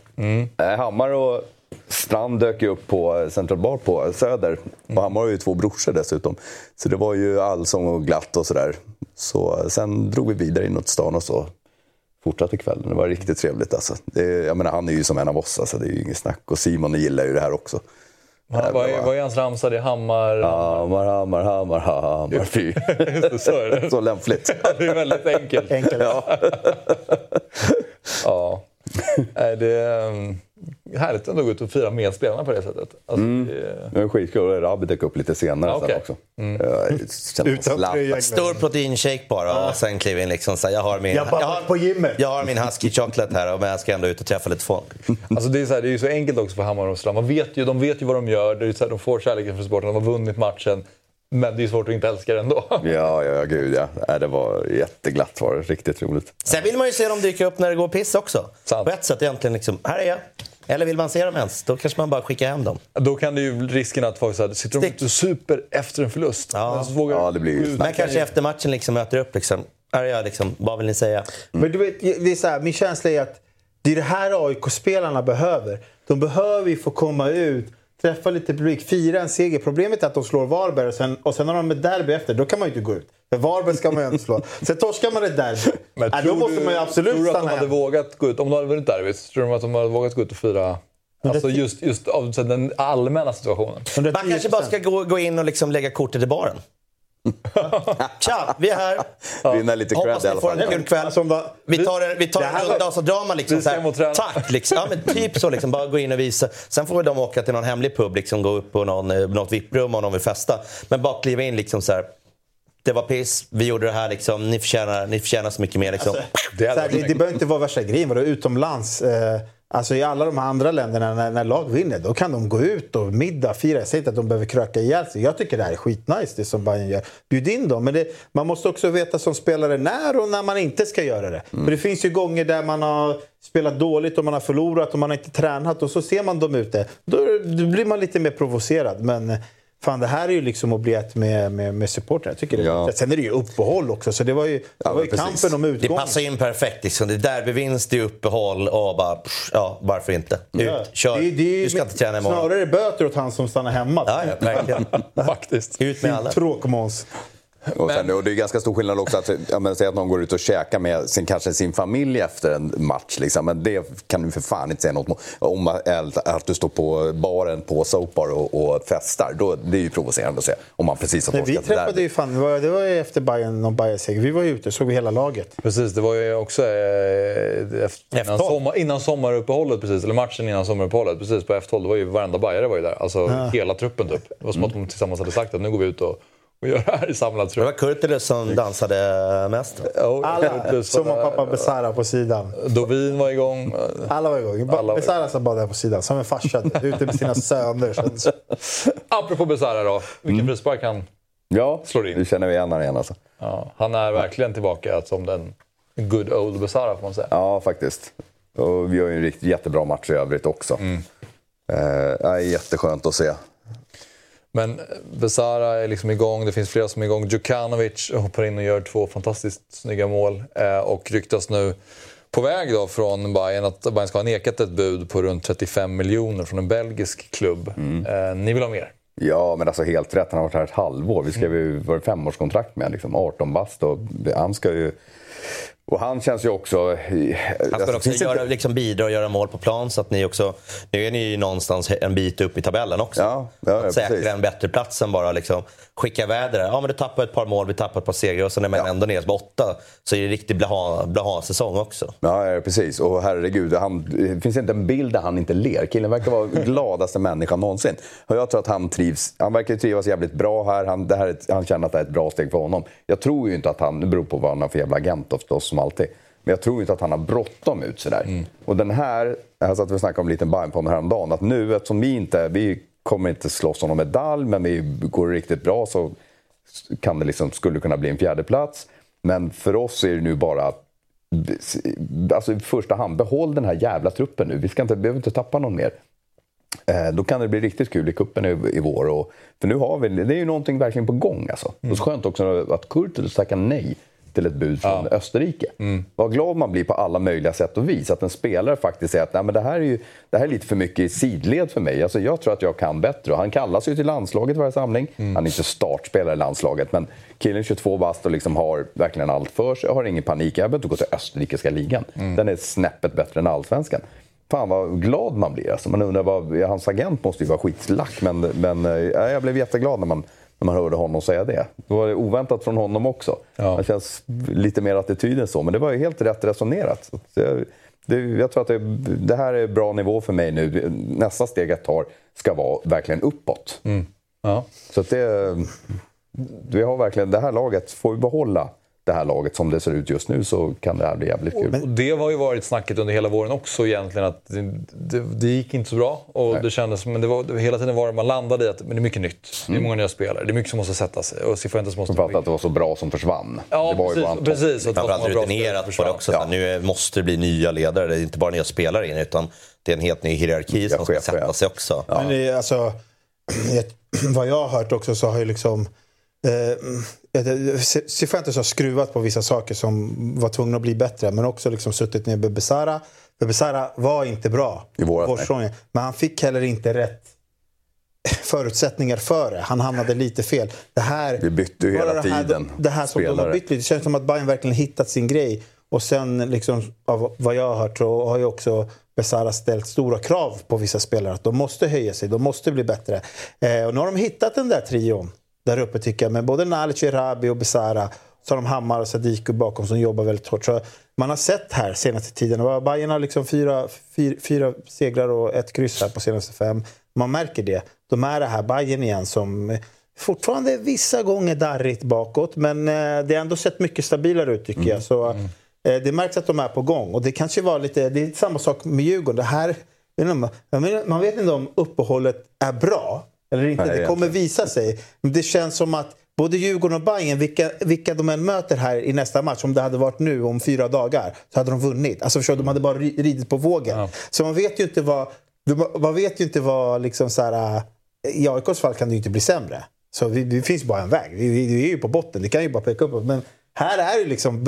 Eh, Hammar och Strand dök ju upp på Central Bar på Söder. Och Hammar har ju två brorsor dessutom. Så det var ju allsång och glatt och sådär. Så eh, sen drog vi vidare inåt stan och så fortsatte kvällen. Det var riktigt trevligt alltså. Det, jag menar, han är ju som en av oss, alltså. det är ju inget snack. Och Simon gillar ju det här också.
Han, vad, är, vad är hans ramsa? Det är Hammar...
Hammar, hammar, hammar, hammar, fy.
Så är det. [LAUGHS]
Så lämpligt. [LAUGHS]
Det är väldigt enkelt.
Enkelt.
Ja. [LAUGHS]
Ja. Nej, Det um, härligt ändå att gå ut och fira med spelarna på det sättet. Alltså, det,
Det var skitkul. Rabbi dök upp lite senare
Ja, okej.
sen också. Jag slapp.
tröja.
Stor proteinshake bara och sen kliver in liksom så här, jag har min,
Jag
jag har,
på gymmet.
jag har min husky chocolate här men jag ska ändå ut och träffa lite folk. [LAUGHS]
Alltså det, är så här, det är ju så enkelt också för Hammar och Strand. Man vet ju, de vet ju vad de gör. Det är så här, de får kärleken från sporten. De har vunnit matchen. Men det är svårt att inte älska det ändå. [LAUGHS]
Ja, ja, ja, gud ja. Det var jätteglatt var det. Riktigt roligt.
Sen vill man ju se dem dyka upp när det går piss också.
Sant.
På ett sätt egentligen liksom, här är jag. Eller vill man se dem ens? Då kanske man bara skickar hem dem.
Då kan det ju risken att folk säger sitter de och super efter en förlust?
Ja.
Men så vågar
Ja, det blir ju
ut-
Men kanske efter matchen liksom möter upp liksom. Jag liksom, vad vill ni säga?
Men du vet, det är så här, min känsla är att det är det här AIK-spelarna behöver. De behöver ju få komma ut, träffa lite publik, fira en seger. Problemet är att de slår Varberg och sen, och sen har de ett derby efter. Då kan man ju inte gå ut. Varberg ska man ju inte slå. Sen torskar man ett derby.
Men
Nej, då måste
du-
man ju absolut
tror du att de
stanna
hade
hem.
vågat gå ut, om de hade vunnit derbyt, tror du att de hade vågat gå ut och fira? Alltså just, just av så den allmänna situationen.
110%.
Man kanske bara ska gå, gå in och liksom lägga kortet i baren. [LAUGHS] Tja, vi är här.
Vinna lite
Hoppas
cred i
ni får en kul kväll.
Alltså, de-
Vi tar en, vi tar
Det
en
här-
runda och så drar man liksom så här. Tack! Liksom. Ja, men typ så. Liksom, bara gå in och visa. Sen får väl de åka till någon hemlig pub, liksom, gå upp på någon, eh, något VIP-rum om de vill festa. Men bara kliva in liksom så här. Det var piss, vi gjorde det här liksom. Ni förtjänar, ni förtjänar så mycket mer liksom.
Det
Så
hade
här, det, det behöver inte vara värsta grejen. Vadå, utomlands, eh, alltså i alla de andra länderna, när, när lag vinner, då kan de gå ut och middag, fira. Jag säger inte att de behöver kröka ihjäl sig. Jag tycker det här är skitnice, det som Bayern gör. Bjud in dem. Men det, man måste också veta som spelare när och när man inte ska göra det. För det finns ju gånger där man har spelat dåligt och man har förlorat och man har inte tränat och så ser man dem ute. Då, då blir man lite mer provocerad. Men Fan, det här är ju liksom att bli ett med, med, med supportrar. Jag tycker det är
Ja.
Sen är det ju uppehåll också, så det var ju, det
Ja,
var ju kampen om
Det
utgången.
passar in perfekt. Liksom. Det är derbyvinst, det är uppehåll och bara, pff, ja, varför inte? Ut,
Ja.
kör.
Det det
du ska inte träna imorgon.
Snarare böter åt han som stannar hemma.
Ja, ja, verkligen. [LAUGHS]
Faktiskt.
Ut med alla.
Tråkmåns.
Och, sen, och det är ganska stor skillnad också att ja, men, säg att någon går ut och käkar med sin, kanske sin familj efter en match. Liksom. Men det kan du för fan inte säga något om. Att, att du står på baren på Soapbar och, och festar. Då, det är ju provocerande att se. Om man precis har
Nej, vi
torskat det
träffade
där.
ju fan, det var, det var ju efter Bayern och Bayern seger. Vi var ju ute, såg vi hela laget.
Precis, det var ju också eh, efter, innan,
F12.
sommar, innan sommaruppehållet, precis, eller matchen innan sommaruppehållet. Precis på F12, det var ju varenda bajare var ju där. Alltså hela truppen typ. Det var som att de tillsammans hade sagt att nu går vi ut och, och gör det här i samlad
Det
trupp.
var Kurtulus som dansade mest.
Ja,
Alla, som
eh,
pappa Besara på sidan.
Dovin var igång.
Alla var igång.
Alla var
Besara som bara där på sidan, som en farsa. ute med sina söner. [LAUGHS]
Apropå Besara då, vilken frispark han...
Ja,
Slår in.
det känner vi igen honom igen alltså.
Ja, han är verkligen tillbaka som den good old Besara får man säga.
Ja, faktiskt. Och vi har ju en riktigt jättebra match i övrigt också. Eh, ja, jätteskönt att se.
Men Besara är liksom igång, det finns flera som är igång. Djukanovic hoppar in och gör två fantastiskt snygga mål. Eh, och ryktas nu på väg då från Bayern att Bayern ska ha nekat ett bud på runt 35 miljoner från en belgisk klubb. Eh, ni vill ha mer?
Ja, men alltså helt rätt. Han har varit här ett halvår. Vi skrev ju var det femårskontrakt med liksom 18 bast och han ska ju... Och han känns ju också...
Han ska också göra, liksom bidra och göra mål på plan så att ni också... Nu är ni ju någonstans en bit upp i tabellen också.
Ja, ja,
att säkra
precis.
en bättre plats än bara liksom skicka iväder det. Ja, men du tappar ett par mål, vi tappar ett par segrar och sen är man
Ja.
ändå ner på åtta. Så är det riktigt blaha, blaha säsong också.
Ja, precis. Och herregud, han, det finns inte en bild där han inte ler. Killen verkar vara [LAUGHS] gladaste människan någonsin. Och jag tror att han trivs. Han verkar trivas jävligt bra här. Han, det här han känner att det är ett bra steg för honom. Jag tror ju inte att han, det beror på vad han har för jävla agent förstås som alltid. Men jag tror inte att han har bråttom ut sådär. Och den här, jag satt och snackade om en liten Bayern på häromdagen, att nu eftersom vi inte, vi kommer inte slåss om någon medalj, men vi går riktigt bra så kan det liksom, skulle det kunna bli en fjärde plats. Men för oss är det nu bara att Alltså i första hand, behåll den här jävla truppen nu. Vi ska inte, behöver inte tappa någon mer. Eh, då kan det bli riktigt kul i kuppen i, i vår. Och, för nu har vi, det är ju någonting verkligen på gång alltså. Och så skönt också att Kurtulus tackar nej till ett bud från Österrike. Vad glad man blir på alla möjliga sätt och vis. Att en spelare faktiskt säger att Nej, men det, här är ju, det här är lite för mycket i sidled för mig. Alltså, jag tror att jag kan bättre. Och han kallas ju till landslaget varje samling. Han är inte startspelare i landslaget. Men killen är 22 bast och liksom har verkligen allt för sig. Jag har ingen panik. Jag behöver inte gå till österrikiska ligan. Den är snäppet bättre än allsvenskan. Fan vad glad man blir. Alltså, man undrar vad, hans agent måste ju vara skitslack. Men, men eh, jag blev jätteglad när man, när man hörde honom säga det. Det var oväntat från honom också.
Ja.
Han känns lite mer attityd än så. Men det var ju helt rätt resonerat. Jag, det, jag tror att det, det här är bra nivå för mig nu. Nästa steg jag tar ska vara verkligen uppåt.
Ja.
Så att det, vi har verkligen, det här laget får vi behålla det här laget som det ser ut just nu så kan det här bli jävligt kul.
Och det har ju varit snacket under hela våren också egentligen att det, det, det gick inte så bra. Och det kändes, men det var, det, hela tiden var det man landade i att men det är mycket nytt. Det är många nya spelare. Det är mycket som måste sätta sig. Och Cifuentes måste...
Framförallt att det var så bra som försvann.
Ja,
det var ju
precis.
topp.
precis att
Framförallt rutinerat på det också. Så Nu måste det bli nya ledare. Det är inte bara nya spelare in utan det är en helt ny hierarki som ska sätta
ja.
sig också.
Men det alltså, [CLEARS THROAT] [CLEARS THROAT] vad jag har hört också så har ju liksom eh, Cifuentes har skruvat på vissa saker som var tvungna att bli bättre men också liksom suttit ner med Besara. Besara var inte bra
I
vårsäsongen, Men han fick heller inte rätt [LAUGHS] förutsättningar för det. Han hamnade lite fel. Det här,
Vi bytte ju hela
det här,
tiden
Det här som de har
spelare.
bytt lite. Det känns som att Bayern verkligen hittat sin grej. Och sen, liksom, av vad jag har hört, så har ju också Besara ställt stora krav på vissa spelare. Att de måste höja sig, de måste bli bättre. Eh, och nu har de hittat den där trion där uppe tycker jag. Med både Nalic, Erabi och Besara. Så har de Hammar och Sadiku bakom som jobbar väldigt hårt. Så man har sett här senaste tiden. Bayern har liksom fyra, fyra, fyra segrar och ett kryss här på senaste fem. Man märker det. De är det här Bayern igen som fortfarande vissa gånger darrigt bakåt. Men eh, det har ändå sett mycket stabilare ut tycker jag. Så, eh, det märks att de är på gång. Och det kanske var lite, det är samma sak med Djurgården. Det här, man vet inte om uppehållet är bra eller inte.
Nej,
det kommer
egentligen.
visa sig. Men det känns som att både Djurgården och Bayern, vilka, vilka de än möter här i nästa match, om det hade varit nu om fyra dagar, så hade de vunnit. Alltså förstår, de hade bara ri- ridit på vågen. Så man vet ju inte vad, man vet ju inte vad liksom så här, i AIKs fall kan det ju inte bli sämre. Så det finns bara en väg. Vi, vi, vi är ju på botten, det kan ju bara peka uppåt. Men här är det liksom,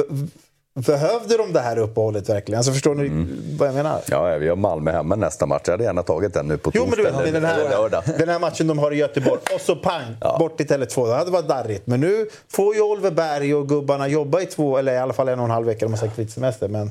behövde de det här uppehållet verkligen? Alltså förstår ni vad jag menar?
Ja, vi har Malmö hemma nästa match. Jag hade gärna tagit den nu på
Jo, men
torsdag
du
eller,
den
eller lördag.
här, den här matchen de har i Göteborg och så pang, bort i Tele2. Det hade varit darrigt. Men nu får ju Oliver Berg och gubbarna jobba i två, eller i alla fall en och en halv vecka. De har säkert lite semester. Men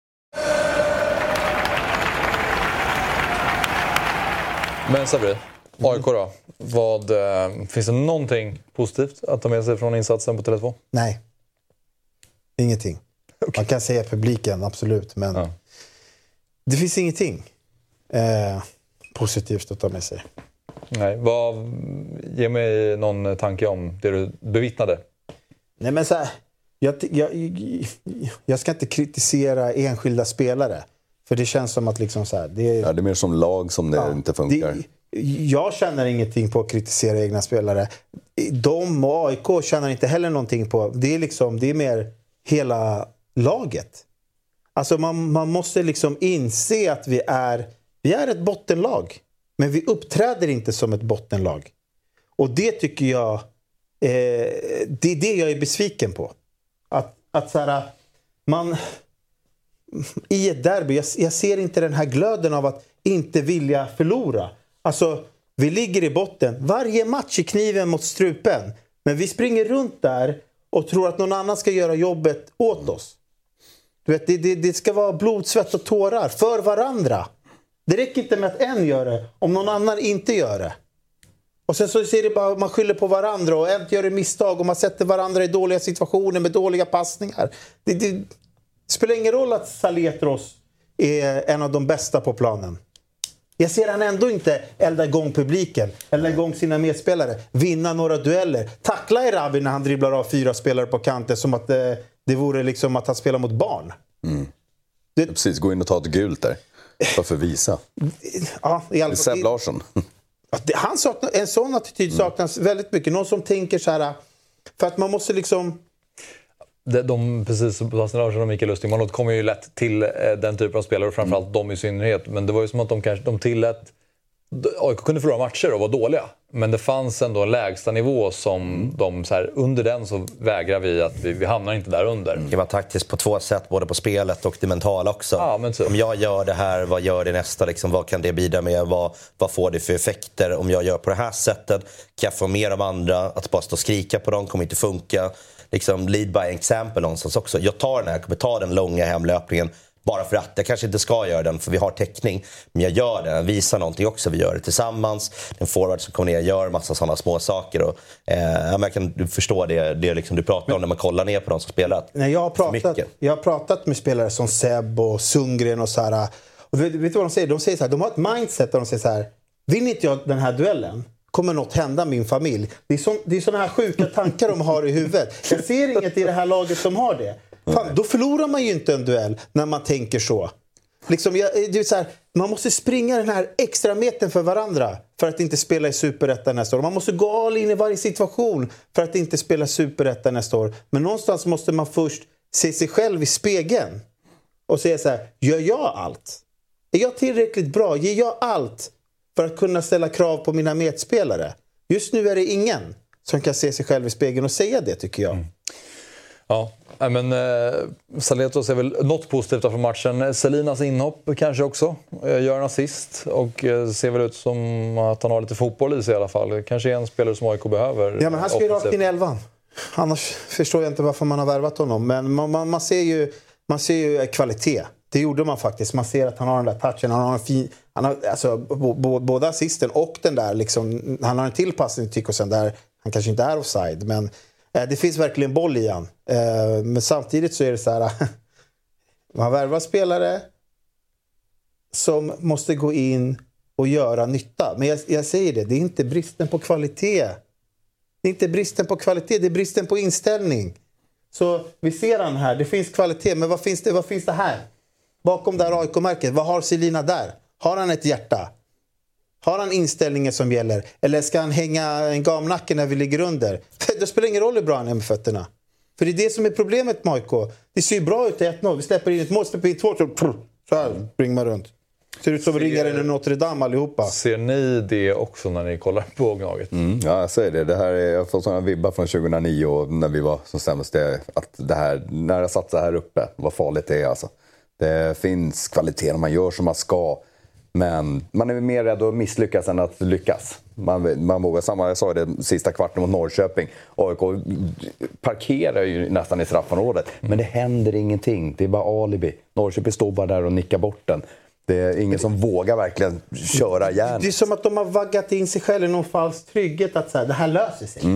Men Sabri, AIK då? Vad, eh, finns det någonting positivt att ta med sig från insatsen på Tele2?
nej. Ingenting. Man kan säga publiken, absolut. Men
Ja.
det finns ingenting eh, positivt att ta med sig.
Nej. Vad, ge mig någon tanke om det du bevittnade.
Nej, men så här, jag, jag, jag ska inte kritisera enskilda spelare. För det känns som att liksom så här, det.
Ja, det är mer som lag som det
Ja,
inte funkar.
Det, jag känner ingenting på att kritisera egna spelare. De och AIK känner inte heller någonting på. Det är, liksom, det är mer hela laget. Alltså man, man måste liksom inse att vi är, vi är ett bottenlag. Men vi uppträder inte som ett bottenlag. Och det tycker jag, eh, det är det jag är besviken på. Att, att så här, man i ett derby. Jag, jag ser inte den här glöden av att inte vilja förlora. Alltså, vi ligger i botten. Varje match är kniven mot strupen. Men vi springer runt där och tror att någon annan ska göra jobbet åt oss. Du vet, det, det, det ska vara blod, svett och tårar för varandra. Det räcker inte med att en gör det om någon annan inte gör det. Och sen så ser det bara, man skyller på varandra och en gör ett misstag och man sätter varandra i dåliga situationer med dåliga passningar. Det, det, det spelar ingen roll att Saletros är en av de bästa på planen. Jag ser han ändå inte elda igång publiken, elda igång sina medspelare, vinna några dueller. Tackla Erabi när han dribblar av fyra spelare på kanten som att det, det vore liksom att han spelar mot barn.
Precis, gå in och ta ett gult där. Varför visa? [LAUGHS]
Ja, i alla
Seb Larsson.
Det- Han saknar, en sån attityd saknas väldigt mycket. Någon som tänker så här... För att man måste liksom...
De, de, precis som Sebastian Larsson och Mikael Lustig, man kommer ju lätt till eh, den typen av spelare och framförallt de i synnerhet. Men det var ju som att de, kanske, de tillät AIK kunde förlora matcher och vara dåliga. Men det fanns ändå en lägsta nivå som
Mm.
de, så här, under den så vägrar vi att vi, vi hamnar inte där under.
Det var taktiskt på två sätt, både på spelet och det mentala också.
Ja, men typ.
Om jag gör det här, vad gör det nästa? Liksom, vad kan det bidra med? Vad, vad får det för effekter? Om jag gör på det här sättet, kan jag få mer av andra? Att bara stå och skrika på dem kommer inte funka. Liksom, lead by example någonstans också. Jag tar den här, jag kommer ta den långa hemlöpningen bara för att. Jag kanske inte ska göra den för vi har täckning. Men jag gör den, visar någonting också. Vi gör det tillsammans. En forward som kommer ner gör massa sådana små saker. Och, eh, jag kan förstå det, det liksom du pratar om när man kollar ner på de som spelat.
Nej, jag, har pratat, jag har pratat med spelare som Seb och Sundgren och så här. Och vet, vet du vad de säger? De säger så här, de har ett mindset där de säger så här. Vinner inte jag den här duellen kommer något hända min familj. Det är, sån, det är såna här sjuka tankar de har i huvudet. Jag ser inget i det här laget som har det. Fan, då förlorar man ju inte en duell när man tänker så. Liksom, jag, det är så här, man måste springa den här extra metern för varandra för att inte spela i Superettan nästa år. Man måste gå all in i varje situation för att inte spela Superettan nästa år. Men någonstans måste man först se sig själv i spegeln och säga så här, gör jag allt? Är jag tillräckligt bra? Ger jag allt för att kunna ställa krav på mina medspelare? Just nu är det ingen som kan se sig själv i spegeln och säga det tycker jag.
Ja, nej, men eh, Saletos är väl något positivt från matchen. Selinas inhopp kanske också. Eh, gör en assist och eh, ser väl ut som att han har lite fotboll i sig i alla fall. Kanske är en spelare som AIK behöver.
Ja, men han ska ju rakt in i elvan. Annars förstår jag inte varför man har värvat honom. Men man, man, man, ser, ju, man ser ju kvalitet. Det gjorde man faktiskt. Man ser att han har den där touchen. Han har en fin, han har, alltså, bo, bo, både assisten och den där, liksom, han har en till passning till Tykosen där han kanske inte är offside. Men eh, det finns verkligen boll i han. Eh, men samtidigt så är det så här. [LAUGHS] man värvar spelare som måste gå in och göra nytta. Men jag, jag säger det, det är inte bristen på kvalitet. Det är inte bristen på kvalitet, det är bristen på inställning. Så vi ser han här, det finns kvalitet, men vad finns det, vad finns det här? Bakom det här AIK-märket, vad har Selina där? Har han ett hjärta? Har han inställningen som gäller? Eller ska han hänga en gamnacke när vi ligger under? [LAUGHS] Det spelar ingen roll hur bra han är med fötterna. För det är det som är problemet med AIK. Det ser ju bra ut i 1-0. Vi släpper in ett mål, släpper in två, så, så här springer man runt. Ser ut som ringaren i Notre Dame allihopa.
Ser ni det också när ni kollar på Gnaget?
Mm, ja, jag säger det. det här är, jag får sådana vibbar från 2009 och när vi var som sämst. Det, att det här, när jag satt så här uppe, vad farligt det är alltså. Det finns kvalitet och man gör som man ska. Men man är mer rädd att misslyckas än att lyckas. Man, man vågar, samma, jag sa det sista kvarten mot Norrköping. AIK parkerar ju nästan i straffområdet. Men det händer ingenting. Det är bara alibi. Norrköping står bara där och nickar bort den. Det är ingen som vågar verkligen köra järnet.
Det är som att de har vaggat in sig själva i någon falsk trygghet att så här, det här löser sig. Så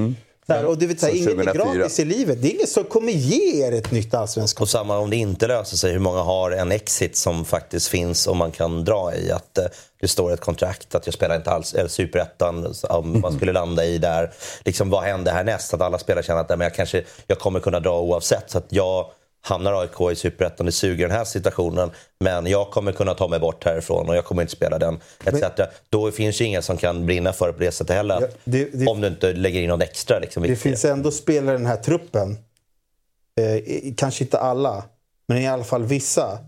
här, och du vet, så här, inget är
2004.
gratis i livet. Det är ingen som kommer ge er ett nytt allsvenskt
Och samma om det inte löser sig, hur många har en exit som faktiskt finns och man kan dra i? Att eh, det står ett kontrakt att jag spelar inte alls eller superettan om man skulle landa i där. Liksom, vad händer härnäst? Att alla spelare känner att nej, men jag, kanske, jag kommer kunna dra oavsett. Så att jag hamnar AIK i superettan, det suger den här situationen. Men jag kommer kunna ta mig bort härifrån och jag kommer inte spela den. Etc. Då finns ju ingen som kan brinna för det på det sättet heller.
Ja, det- det-
om du inte lägger in något extra. Liksom,
Det finns ändå spelare i den här truppen, eh, kanske inte alla, men i alla fall vissa,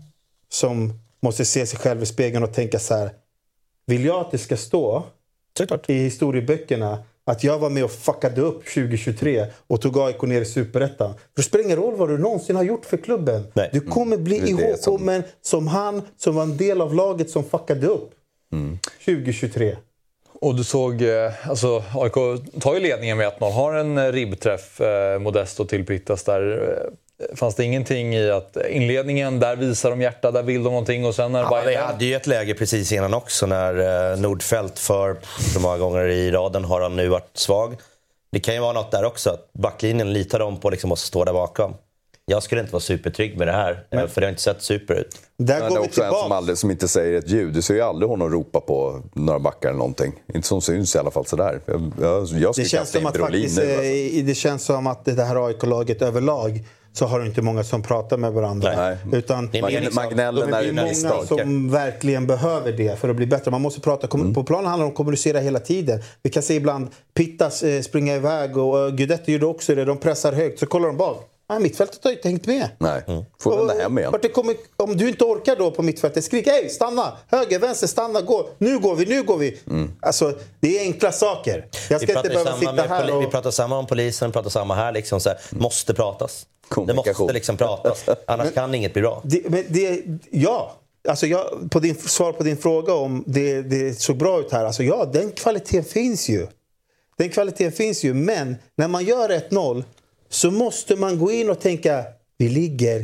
som måste se sig själv i spegeln och tänka så här. Vill jag att det ska stå i historieböckerna att jag var med och fuckade upp 2023 och tog AIK ner i Superettan. För det spelar ingen roll vad du någonsin har gjort för klubben.
Nej.
Du kommer bli
är det som-
ihågkommen som han som var en del av laget som fuckade upp 2023.
Och du såg, eh, alltså AIK tar ju ledningen med 1-0, har en eh, ribbträff, eh, Modesto till Pittas där. Fanns det ingenting i att inledningen, där visar de hjärta, där vill de någonting och sen när
Ja, vi hade ju ett läge precis innan också när eh, Nordfeldt för så många gånger i raden har han nu varit svag. Det kan ju vara något där också. att Backlinjen litar de på liksom att stå där bakom. Jag skulle inte vara supertrygg med det här, eh, för det har inte sett super ut.
Där
Men det
går
är också en som,
tillbaka.
aldrig, som inte säger ett ljud. Du ser ju aldrig honom ropa på några backar eller någonting. Inte som syns i alla fall sådär. Jag, jag, jag
Det känns, som att faktiskt,
nu. Alltså.
eh, det känns som att det här AIK-laget överlag så har du inte många som pratar med varandra.
Nej.
Utan
Det är liksom-
de är många som verkligen behöver det för att bli bättre. Man måste prata.
Mm.
På planen handlar det om att kommunicera hela tiden. Vi kan se ibland Pittas eh, springa iväg och uh, Guidetti gjorde också det. De pressar högt, så kollar de bak. Ah, mittfältet har ju inte hängt med.
Nej, får vända hem igen.
Kommer, om du inte orkar då på mittfältet, skrik hej, stanna! Höger, vänster, stanna, gå! Nu går vi, nu går vi! Alltså, det är enkla saker. Jag
Vi
ska inte behöva
samma
sitta här
poli- vi
och...
pratar samma om polisen, vi pratar samma här. Liksom, så här, måste pratas. Det måste liksom pratas. Annars kan inget bli bra.
Det, men det, ja, alltså jag, på din, svar på din fråga om det, det såg bra ut här. Alltså ja, den kvaliteten finns ju. Den kvaliteten finns ju, men när man gör 1-0 så måste man gå in och tänka, vi ligger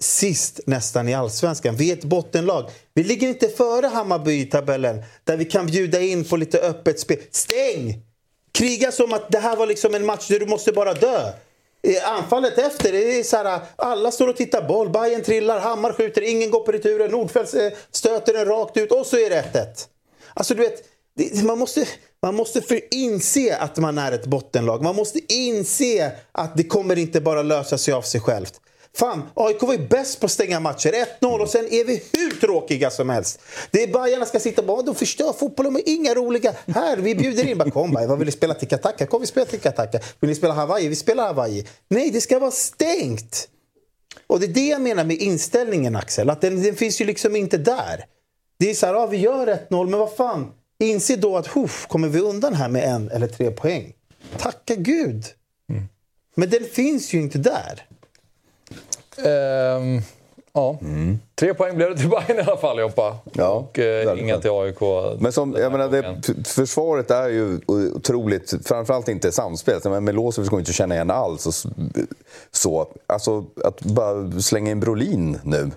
sist nästan i allsvenskan. Vi är ett bottenlag. Vi ligger inte före Hammarby i tabellen där vi kan bjuda in på lite öppet spel. Stäng! Kriga som att det här var liksom en match där du måste bara dö. Anfallet efter, det är så här, alla står och tittar boll. Bayern trillar, Hammar skjuter, ingen går på returen. Nordfeldt eh, stöter den rakt ut och så är det 1-1. Alltså du vet, det, man måste, man måste för inse att man är ett bottenlag. Man måste inse att det kommer inte bara lösa sig av sig självt. Fan, AIK var ju bäst på att stänga matcher. 1-0 och sen är vi hur tråkiga som helst. Det är Bajarna ska sitta och bara, de förstör fotbollen, de är inga roliga. Här, vi bjuder in. Bara, Kom vad vill ni spela tiki-taka? Kom vi spela tiki-taka. Vill ni spela Hawaii? Vi spelar Hawaii. Nej, det ska vara stängt. Och det är det jag menar med inställningen Axel, att den, den finns ju liksom inte där. Det är så här, ja vi gör 1-0, men vad fan. Inse då att, huff, kommer vi undan här med en eller tre poäng? Tacka gud. Men den finns ju inte där.
Ehm, ja. Tre poäng blev det till Bayern i alla fall, Joppa.
Ja,
och eh, inga till AIK.
Men som, jag menar, det, försvaret är ju otroligt, framförallt inte samspel. Men Milosevic går inte att känna igen alls. Och så. Alltså, att bara slänga in Brolin nu.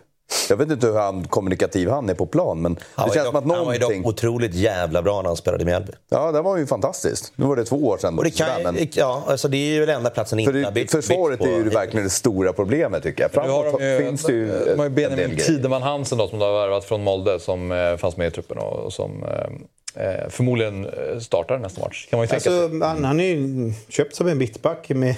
Jag vet inte hur han, kommunikativ han är på plan, men
Han
det känns som
dock,
att
han var ju
någonting...
dock otroligt jävla bra när han spelade i Mjällby.
Ja, det var ju fantastiskt. Nu var det två år sedan.
Och det, kan,
sådär, men-
ja, alltså det är ju den enda platsen
För
inte har
det,
bytt-
försvaret är ju
på.
verkligen det stora problemet tycker jag.
Nu har
Framåt
de ju,
finns det ju
de har ju Benjamin. Tideman Hansen då, som de har värvat från Molde som eh, fanns med i truppen och, och som eh, eh, förmodligen startar nästa match. Kan man ju.
Alltså, han, han är ju köpt som en mittback med,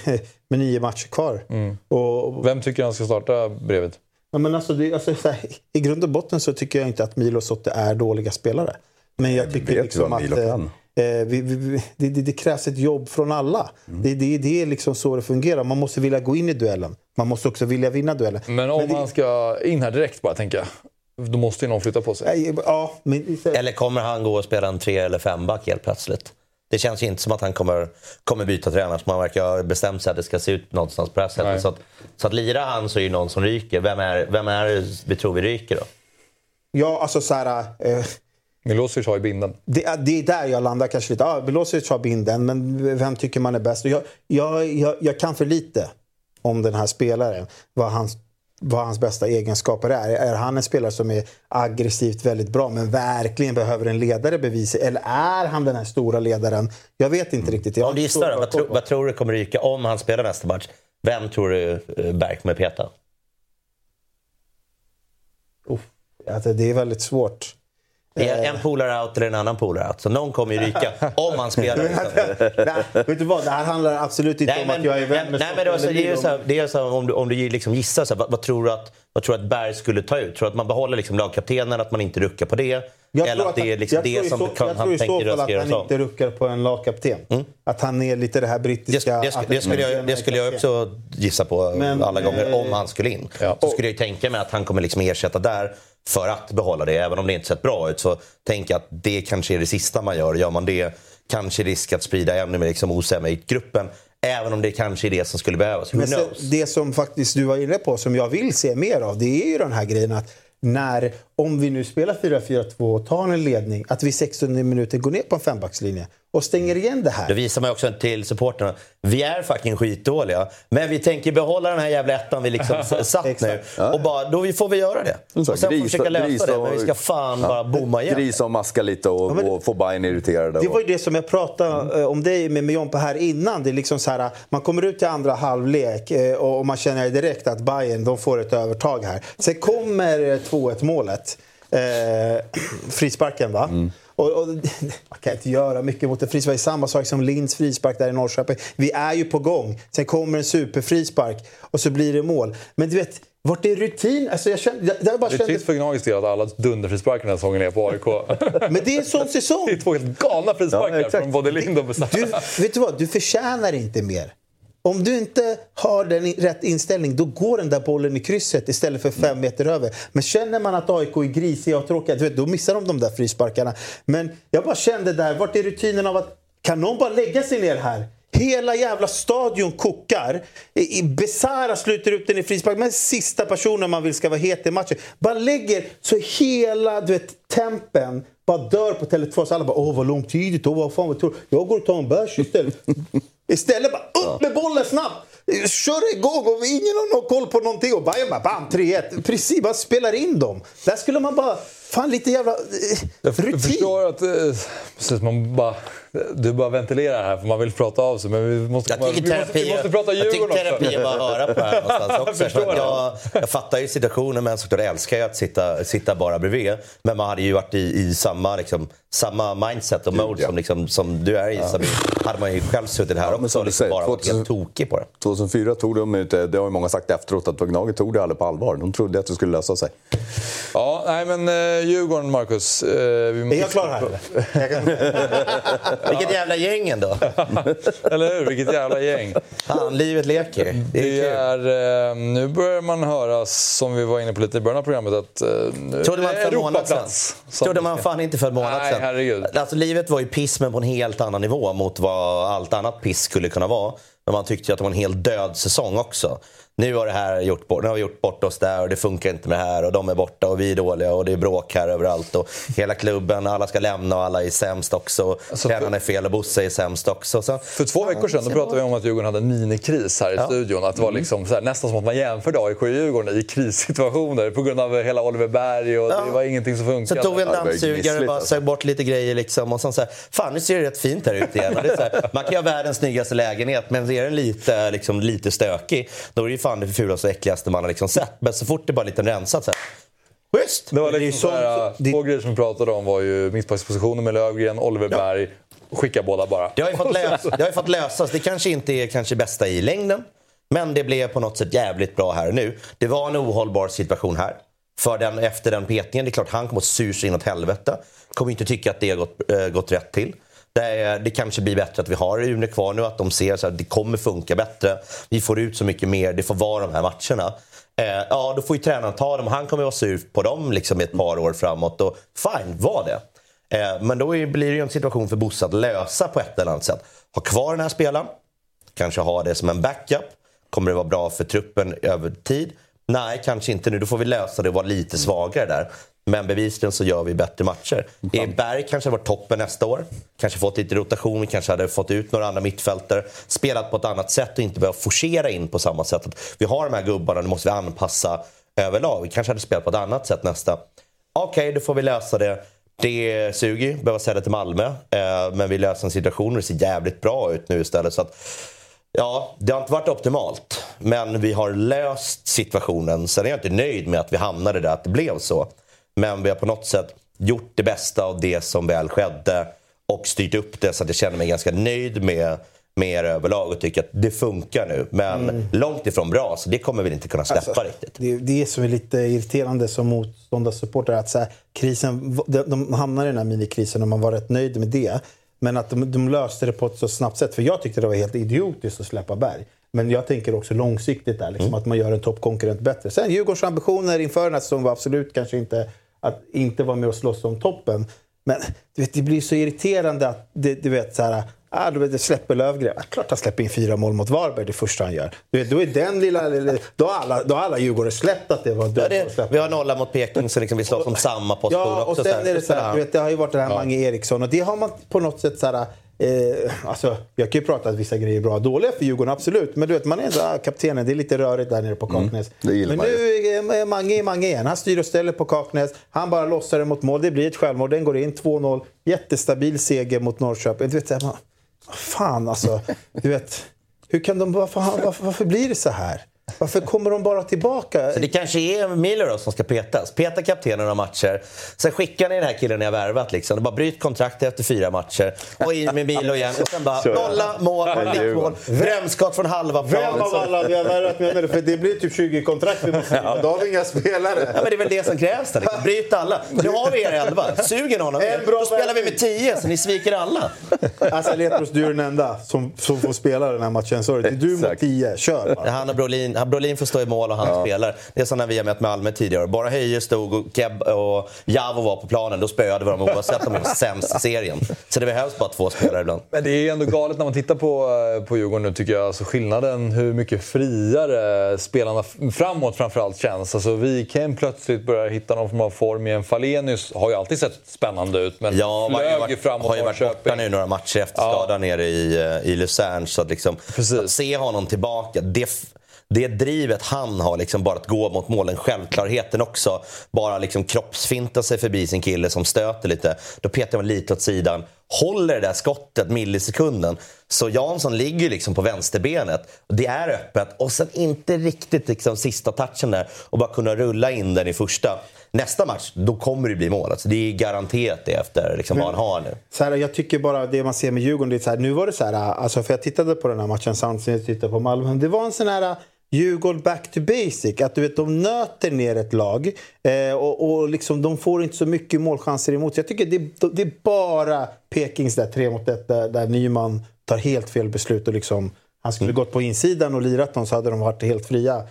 med nio matcher kvar. Och,
Vem tycker han ska starta bredvid?
Ja, men alltså, det, alltså, så här, I grund och botten så tycker jag inte att Milo och Sotte är dåliga spelare. Men jag tycker
vet ju
liksom att eh, eh, vi, vi, vi, det, det, det krävs ett jobb från alla.
Mm.
Det, det, det är liksom så det fungerar. Man måste vilja gå in i duellen. Man måste också vilja vinna duellen.
Men om
det-
han ska in här direkt bara, tänker jag. Då måste ju någon flytta på sig.
Ja, men,
Eller kommer han gå och spela en tre eller femback helt plötsligt? Det känns ju inte som att han kommer, kommer byta tränare. Man verkar ha bestämt sig att det ska se ut någonstans på det här sättet.
Nej.
Så att, så att lirar han så är det någon som ryker. Vem är, vem är det vi tror vi ryker då?
ja, alltså så här... Eh,
Milosevic har ju binden.
det, är- det är där jag landar kanske lite. Ja, Milosevic har binden, men vem tycker man är bäst? Jag, jag, jag, jag kan för lite om den här spelaren. Vad hans, vad hans bästa egenskaper är. Är han en spelare som är aggressivt väldigt bra men verkligen behöver en ledare bevisa? Eller är han den här stora ledaren? Jag vet inte riktigt. Jag
Om du gissar, vad, tro, vad tror du kommer ryka om han spelar nästa match? Vem tror du eh, Berg kommer peta?
Alltså, det är väldigt svårt.
Det
Eh.
en polare out eller en annan polare out. Så någon kommer ju ryka [LAUGHS] om han spelar. [LAUGHS]
Nej, vet du vad? Det här handlar absolut inte
Nej,
om
men,
att jag är vän med
nej, men det, är
Stockholm
så, det är så här, det är så här, om du, om du liksom gissar, så här, vad, vad, tror du att, vad tror du att Berg skulle ta ut? Tror du att man behåller liksom lagkaptenen, att man inte ruckar på det?
Jag
Eller
tror
att det är
han-
liksom det som
så,
kan,
jag tror
han
i så
tänker
fall att han inte ruckar på en lagkapten. Att han är lite det här
Det,
brittiska...
det, det, skulle jag, det skulle jag också gissa på
Men,
alla gånger,
eh,
om han skulle in.
ja.
Så skulle jag ju tänka mig att han kommer liksom ersätta där för att behålla det. Även om det inte sett bra ut så tänker jag att det kanske är det sista man gör. Gör man det kanske risk att sprida ännu mer liksom i gruppen. Även om det kanske är det som skulle behövas. Who
Men
knows?
det som faktiskt du var inne på, som jag vill se mer av, det är ju den här grejen att när, om vi nu spelar 4-4-2 och tar en ledning, att vi 16 minuter går ner på en fembackslinje och stänger igen det
Då
här.
visar man också till supporterna. Vi är fucking skitdåliga. Men vi tänker behålla den här jävla ettan vi liksom satt [LAUGHS] nu. Och bara, då får vi göra det.
Så,
Och sen får vi försöka lösa
gris
det. Men vi ska fan bara bomma igen.
Grisa och maska lite och,
men-
och få Bajen irriterade.
Det var ju det som jag pratade eh, om dig med, med Jompa här innan. Det är liksom så här, man kommer ut till andra halvlek eh, och man känner direkt att Bayern de får ett övertag här. Sen kommer eh, 2-1 målet. Eh, [CLEARS THROAT] frisparken va? Och, och, [LAUGHS] man kan inte göra mycket mot en frispark. Det är samma sak som Linds frispark där i Norrköping. Vi är ju på gång. Sen kommer en superfrispark och så blir det mål. Men du vet, vart är rutin? Alltså jag kände, jag, jag bara
Det är
kände,
trist för Gnagis del att alla dunderfrisparkar den här säsongen är på AIK. [LAUGHS]
men det är en sån [LAUGHS] säsong.
Det är två helt galna frisparkar
Ja,
från både Lind och Besara.
Vet du vad? Du förtjänar inte mer. Om du inte har den rätt inställning, då går den där bollen i krysset istället för fem meter över. Men känner man att AIK är grisiga och tråkiga, du vet, då missar de de där frisparkarna. Men jag bara kände där, vart är rutinen av att kan någon bara lägga sig ner här? Hela jävla stadion kokar. I- i- Besara sluter upp den i frispark. Men sista personen man vill ska vara het i matchen. Bara lägger så hela du vet, tempen bara dör på Tele2. Så alla bara åh vad långtidigt, åh vad fan vad tror du? Jag går och tar en bärs istället. Istället bara upp med bollen snabbt! Kör igång och ingen har någon koll på någonting. Och Bayern bara bam, 3-1. Precis, bara spelar in dem. Där skulle man bara, fan lite jävla eh,
Jag
rutin.
förstår att eh, precis, man bara, du bara ventilerar här för man vill prata av sig. Men vi måste,
Jag tycker
vi måste, vi
terapi,
måste prata
jag tycker
Djurgården
terapi är bara att höra på det här [LAUGHS] någonstans också.
Jag
jag, jag fattar ju situationen men såklart älskar jag att sitta, sitta bara bredvid. Men man hade ju varit i, i samma, liksom, samma mindset och mode
ja.
som, liksom, som du är i Samir. Hade man ju själv suttit här
men
också
som
och
du
liksom
säger,
bara varit
2000
helt tokig på det.
2004 tog de inte, det har ju många sagt efteråt, att Gnaget tog det aldrig på allvar. De trodde att det skulle lösa sig.
Ja, nej men uh, Djurgården, Marcus. eh, vi
Är
måste-
jag klar här [LAUGHS] [LAUGHS]
Vilket jävla gäng ändå. [LAUGHS]
Eller hur? Vilket jävla gäng.
Fan, livet leker. Det är
Det
kul.
är, eh, nu börjar man höra, som vi var inne på lite i början av programmet, att eh,
Trodde man för en månad sedan. Trodde man fan inte för en månad
Nej,
sedan.
herregud.
Alltså, livet var ju piss men på en helt annan nivå mot vad allt annat piss skulle kunna vara. Men man tyckte ju att det var en helt död säsong också. Nu har, det här gjort bort, nu har vi gjort bort oss där och det funkar inte med det här och de är borta och vi är dåliga och det är bråk här överallt och hela klubben, alla ska lämna och alla är sämst också. och
Alltså,
Tränaren är fel och Bosse är sämst också. Så,
För två veckor sedan då pratade vi om att Djurgården hade en minikris här i studion. Att det
Mm.
var liksom så här, nästan som att man jämförde AIK och Djurgården i krissituationer på grund av hela Oliver Berg och
Ja.
det var ingenting som
Så
funkade.
tog vi en
Ja,
dammsugare och bara
alltså.
sög bort lite grejer. Liksom, och sen så här, fan nu ser det rätt fint här ute igen. Och det är så här, man kan ju ha världens snyggaste lägenhet men är den lite, liksom, lite stökig då är det ju fan det fulaste och äckligaste man har liksom sett. Men så fort det bara är lite rensat så här, schysst!
Det var
Det
liksom
ju
så här,
sånt- det-
två grejer som vi pratade om var ju mittbackspositionen med Lövgren, Oliver Berg. Skicka båda bara.
Det har ju fått, [LAUGHS] lös, det har fått lösas. Det kanske inte är kanske bästa i längden. Men det blev på något sätt jävligt bra här och nu. Det var en ohållbar situation här. För den, efter den petningen, det är klart han kommer att sur sig inåt helvete. Kommer inte tycka att det har gått, äh, gått rätt till. Det, är, det kanske blir bättre att vi har Rune kvar nu, att de ser att det kommer funka bättre. Vi får ut så mycket mer, det får vara de här matcherna. Eh, ja, då får ju tränaren ta dem. Han kommer vara sur på dem liksom, i ett par år framåt. Och fine, var det. Eh, men då är, blir det ju en situation för Bosse att lösa på ett eller annat sätt. Ha kvar den här spelaren, kanske ha det som en backup. Kommer det vara bra för truppen över tid? Nej, kanske inte nu. Då får vi lösa det och vara lite svagare där. Men bevisligen så gör vi bättre matcher. E Berg kanske har varit toppen nästa år. Kanske fått lite rotation, kanske hade fått ut några andra mittfältare. Spelat på ett annat sätt och inte behövt forcera in på samma sätt. Att vi har de här gubbarna, nu måste vi anpassa överlag. Vi kanske hade spelat på ett annat sätt nästa. Okej, då får vi lösa det. Det suger ju, behöva sälja till Malmö. Eh, men vi löser en situation och det ser jävligt bra ut nu istället. Så att, ja, det har inte varit optimalt. Men vi har löst situationen. Sen är jag inte nöjd med att vi hamnade där, att det blev så. Men vi har på något sätt gjort det bästa av det som väl skedde och styrt upp det så att jag känner mig ganska nöjd med, med er överlag och tycker att det funkar nu. Men långt ifrån bra, så det kommer vi inte kunna släppa
Alltså,
riktigt.
Det, det är som är lite irriterande som motståndarsupporter att så här, krisen, de, de hamnar i den här minikrisen och man var rätt nöjd med det. Men att de, de löste det på ett så snabbt sätt. För jag tyckte det var helt idiotiskt att släppa Berg. Men jag tänker också långsiktigt där, liksom, att man gör en toppkonkurrent bättre. Sen Djurgårdens ambitioner inför den här säsongen var absolut kanske inte att inte vara med och slåss om toppen. Men du vet, det blir så irriterande att det, du vet så här, ah, du vet, det släpper Lövgren. Ah, klart han släpper in fyra mål mot Varberg det första han gör. Du vet, då är den lilla, lilla då har alla, då har alla Djurgårdare släppt att det var
Ja,
dumt
det,
släppa.
vi har nolla mot Peking så liksom vi slåss om samma position
Ja, och
också.
sen är det så här, du vet, det har ju varit det här Mange Eriksson och det har man på något sätt så här, eh, alltså, jag kan ju prata att vissa grejer är bra och dåliga för Djurgården, absolut. Men du vet, man är ändå ah, kaptenen, det är lite rörigt där nere på Kaknäs.
det gillar
Men nu är Mange är Mange igen. Han styr och ställer på Kaknäs. Han bara lossar det mot mål. Det blir ett självmål. Den går in 2-0. Jättestabil seger mot Norrköping. Du vet, så här, man, fan alltså. Du vet, hur kan de, varför, varför, varför blir det så här? Varför kommer de bara tillbaka?
Så det kanske är Milo då som ska petas. Peta kaptenen några matcher. Sen skickar ni den här killen ni har värvat. Liksom. Bara bryt kontraktet efter fyra matcher. Och in med Milo igen. Och sen bara nolla, mål, nickmål. Drömskott från halva plan.
Vem av alla vi har värvat menar du? För det blir typ 20 kontrakt vi måste ja. Då har vi inga spelare.
Ja, men det är väl det som krävs. Där, liksom. Bryt alla. Nu har vi er elva. Suger någon av er, då spelar vi med tio så ni sviker alla.
Alltså Letros, du är den enda som, som får spela den här matchen. Sorry. Det är du mot tio. Kör bara.
Han och Brolin, Brolin får stå i mål och han ja. spelar. Det är som när vi har mött Malmö tidigare. Bara Höje stod och Keb och Javo var på planen. Då spöade vi dem oavsett om de var sämst i serien. Så det behövs bara två spelare ibland.
Men det är ändå galet när man tittar på, på Djurgården nu tycker jag. Alltså skillnaden hur mycket friare spelarna framåt framförallt känns. Alltså Wikheim plötsligt börjar hitta någon form av form igen. Falenius har ju alltid sett spännande ut men
ja, flög ju varit, framåt
har
ju varit borta nu några matcher efter ja. skadan nere i, i Luzern. Så att, liksom, att se honom tillbaka, det, det drivet han har, liksom bara att gå mot målen, självklarheten också. Bara liksom kroppsfinta sig förbi sin kille som stöter lite. Då petar man lite åt sidan. Håller det där skottet millisekunden. Så Jansson ligger liksom på vänsterbenet. Det är öppet och sen inte riktigt liksom sista touchen där och bara kunna rulla in den i första. Nästa match, då kommer det bli mål. Alltså, det är garanterat det efter liksom, vad han har nu.
Så här, jag tycker bara det man ser med Djurgården, det är så här, nu var det så här, alltså, för jag tittade på den här matchen samtidigt som jag tittade på Malmö. Det var en sån här Djurgården back to basic. Att du vet, de nöter ner ett lag eh, och, och liksom, de får inte så mycket målchanser emot Jag tycker det, det är bara Pekings där tre mot ett där, där Nyman tar helt fel beslut. Och liksom, han skulle mm. gått på insidan och lirat dem så hade de varit helt fria.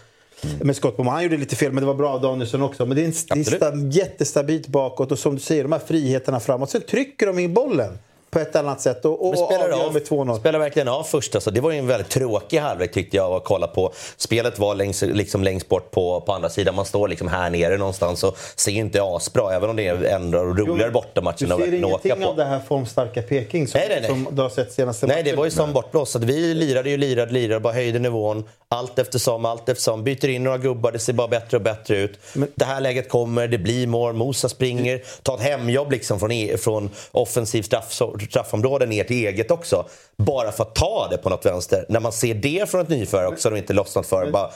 Mm. Med skott på mål. Han gjorde lite fel, men det var bra av Danielsson också. Men det är, en, det är jättestabilt bakåt och som du säger, de här friheterna framåt. Sen trycker de in bollen på ett annat sätt och, och
spelar
avgör med 2-0.
Spelar verkligen av första. Så det var ju en väldigt tråkig halvlek tyckte jag att kolla på. Spelet var längst, liksom längst bort på, på andra sidan. Man står liksom här nere någonstans och ser inte asbra. Även om det är ändå roligare bortamatcher
att åka på. Du ser ingenting av det här formstarka Peking som, nej, nej, nej. som du har sett senaste
Nej, det var ju som bortblåst. Vi lirade ju, lirade, lirade, bara höjde nivån. Allt eftersom, allt eftersom. Byter in några gubbar, det ser bara bättre och bättre ut. Men, det här läget kommer, det blir mål, Mosa springer. Ta ett hemjobb liksom från, e- från offensiv straff, straffområde ner till eget också. Bara för att ta det på något vänster. När man ser det från ett nyförare också och inte lossnat för bara,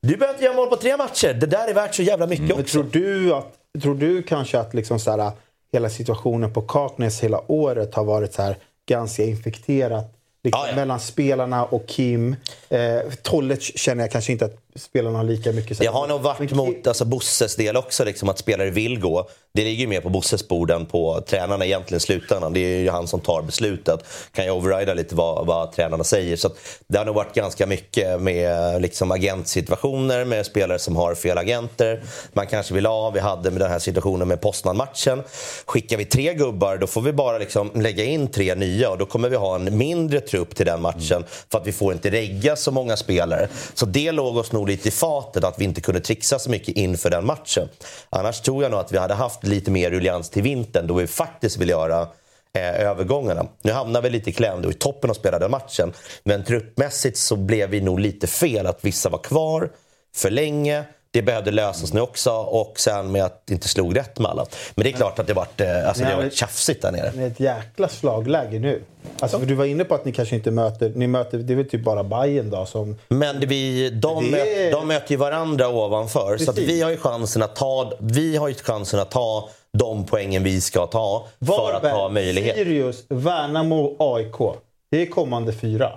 Du behöver inte göra mål på tre matcher. Det där är värt så jävla mycket mm, också.
Tror du, att, tror du kanske att liksom så här, hela situationen på Kaknäs hela året har varit så här, ganska infekterat Liksom, ja, ja. Mellan spelarna och Kim. Eh, Tollec känner jag kanske inte att spelarna har lika mycket.
Det har nog varit mot alltså, Bosses del också, liksom, att spelare vill gå. Det ligger ju mer på Bosses bord än på tränarna egentligen i slutändan. Det är ju han som tar beslutet. Kan ju overrida lite vad, vad tränarna säger. Så det har nog varit ganska mycket med liksom, agentsituationer med spelare som har fel agenter. Man kanske vill ha, vi hade med den här situationen med Poznan-matchen. Skickar vi tre gubbar då får vi bara liksom, lägga in tre nya och då kommer vi ha en mindre trupp till den matchen för att vi får inte regga så många spelare. Så det låg oss nog lite i fatet att vi inte kunde trixa så mycket inför den matchen. Annars tror jag nog att vi hade haft lite mer ruljans till vintern då vi faktiskt vill göra eh, övergångarna. Nu hamnar vi lite i kläm, i toppen och spelade matchen. Men truppmässigt så blev vi nog lite fel att vissa var kvar för länge det behövde lösas nu också och sen med att det inte slog rätt med alla. Men det är klart att det varit, eh, alltså, det har varit tjafsigt där nere.
Det är ett jäkla slagläge nu. Alltså, för du var inne på att ni kanske inte möter, ni möter, det är väl typ bara Bayern då som...
Men det vi, de, det är... de möter ju varandra ovanför. Precis. Så vi har ju chansen att ta, vi har ju chansen att ta de poängen vi ska ta för att ha möjlighet.
Sirius, Värnamo, AIK. Det är kommande fyra.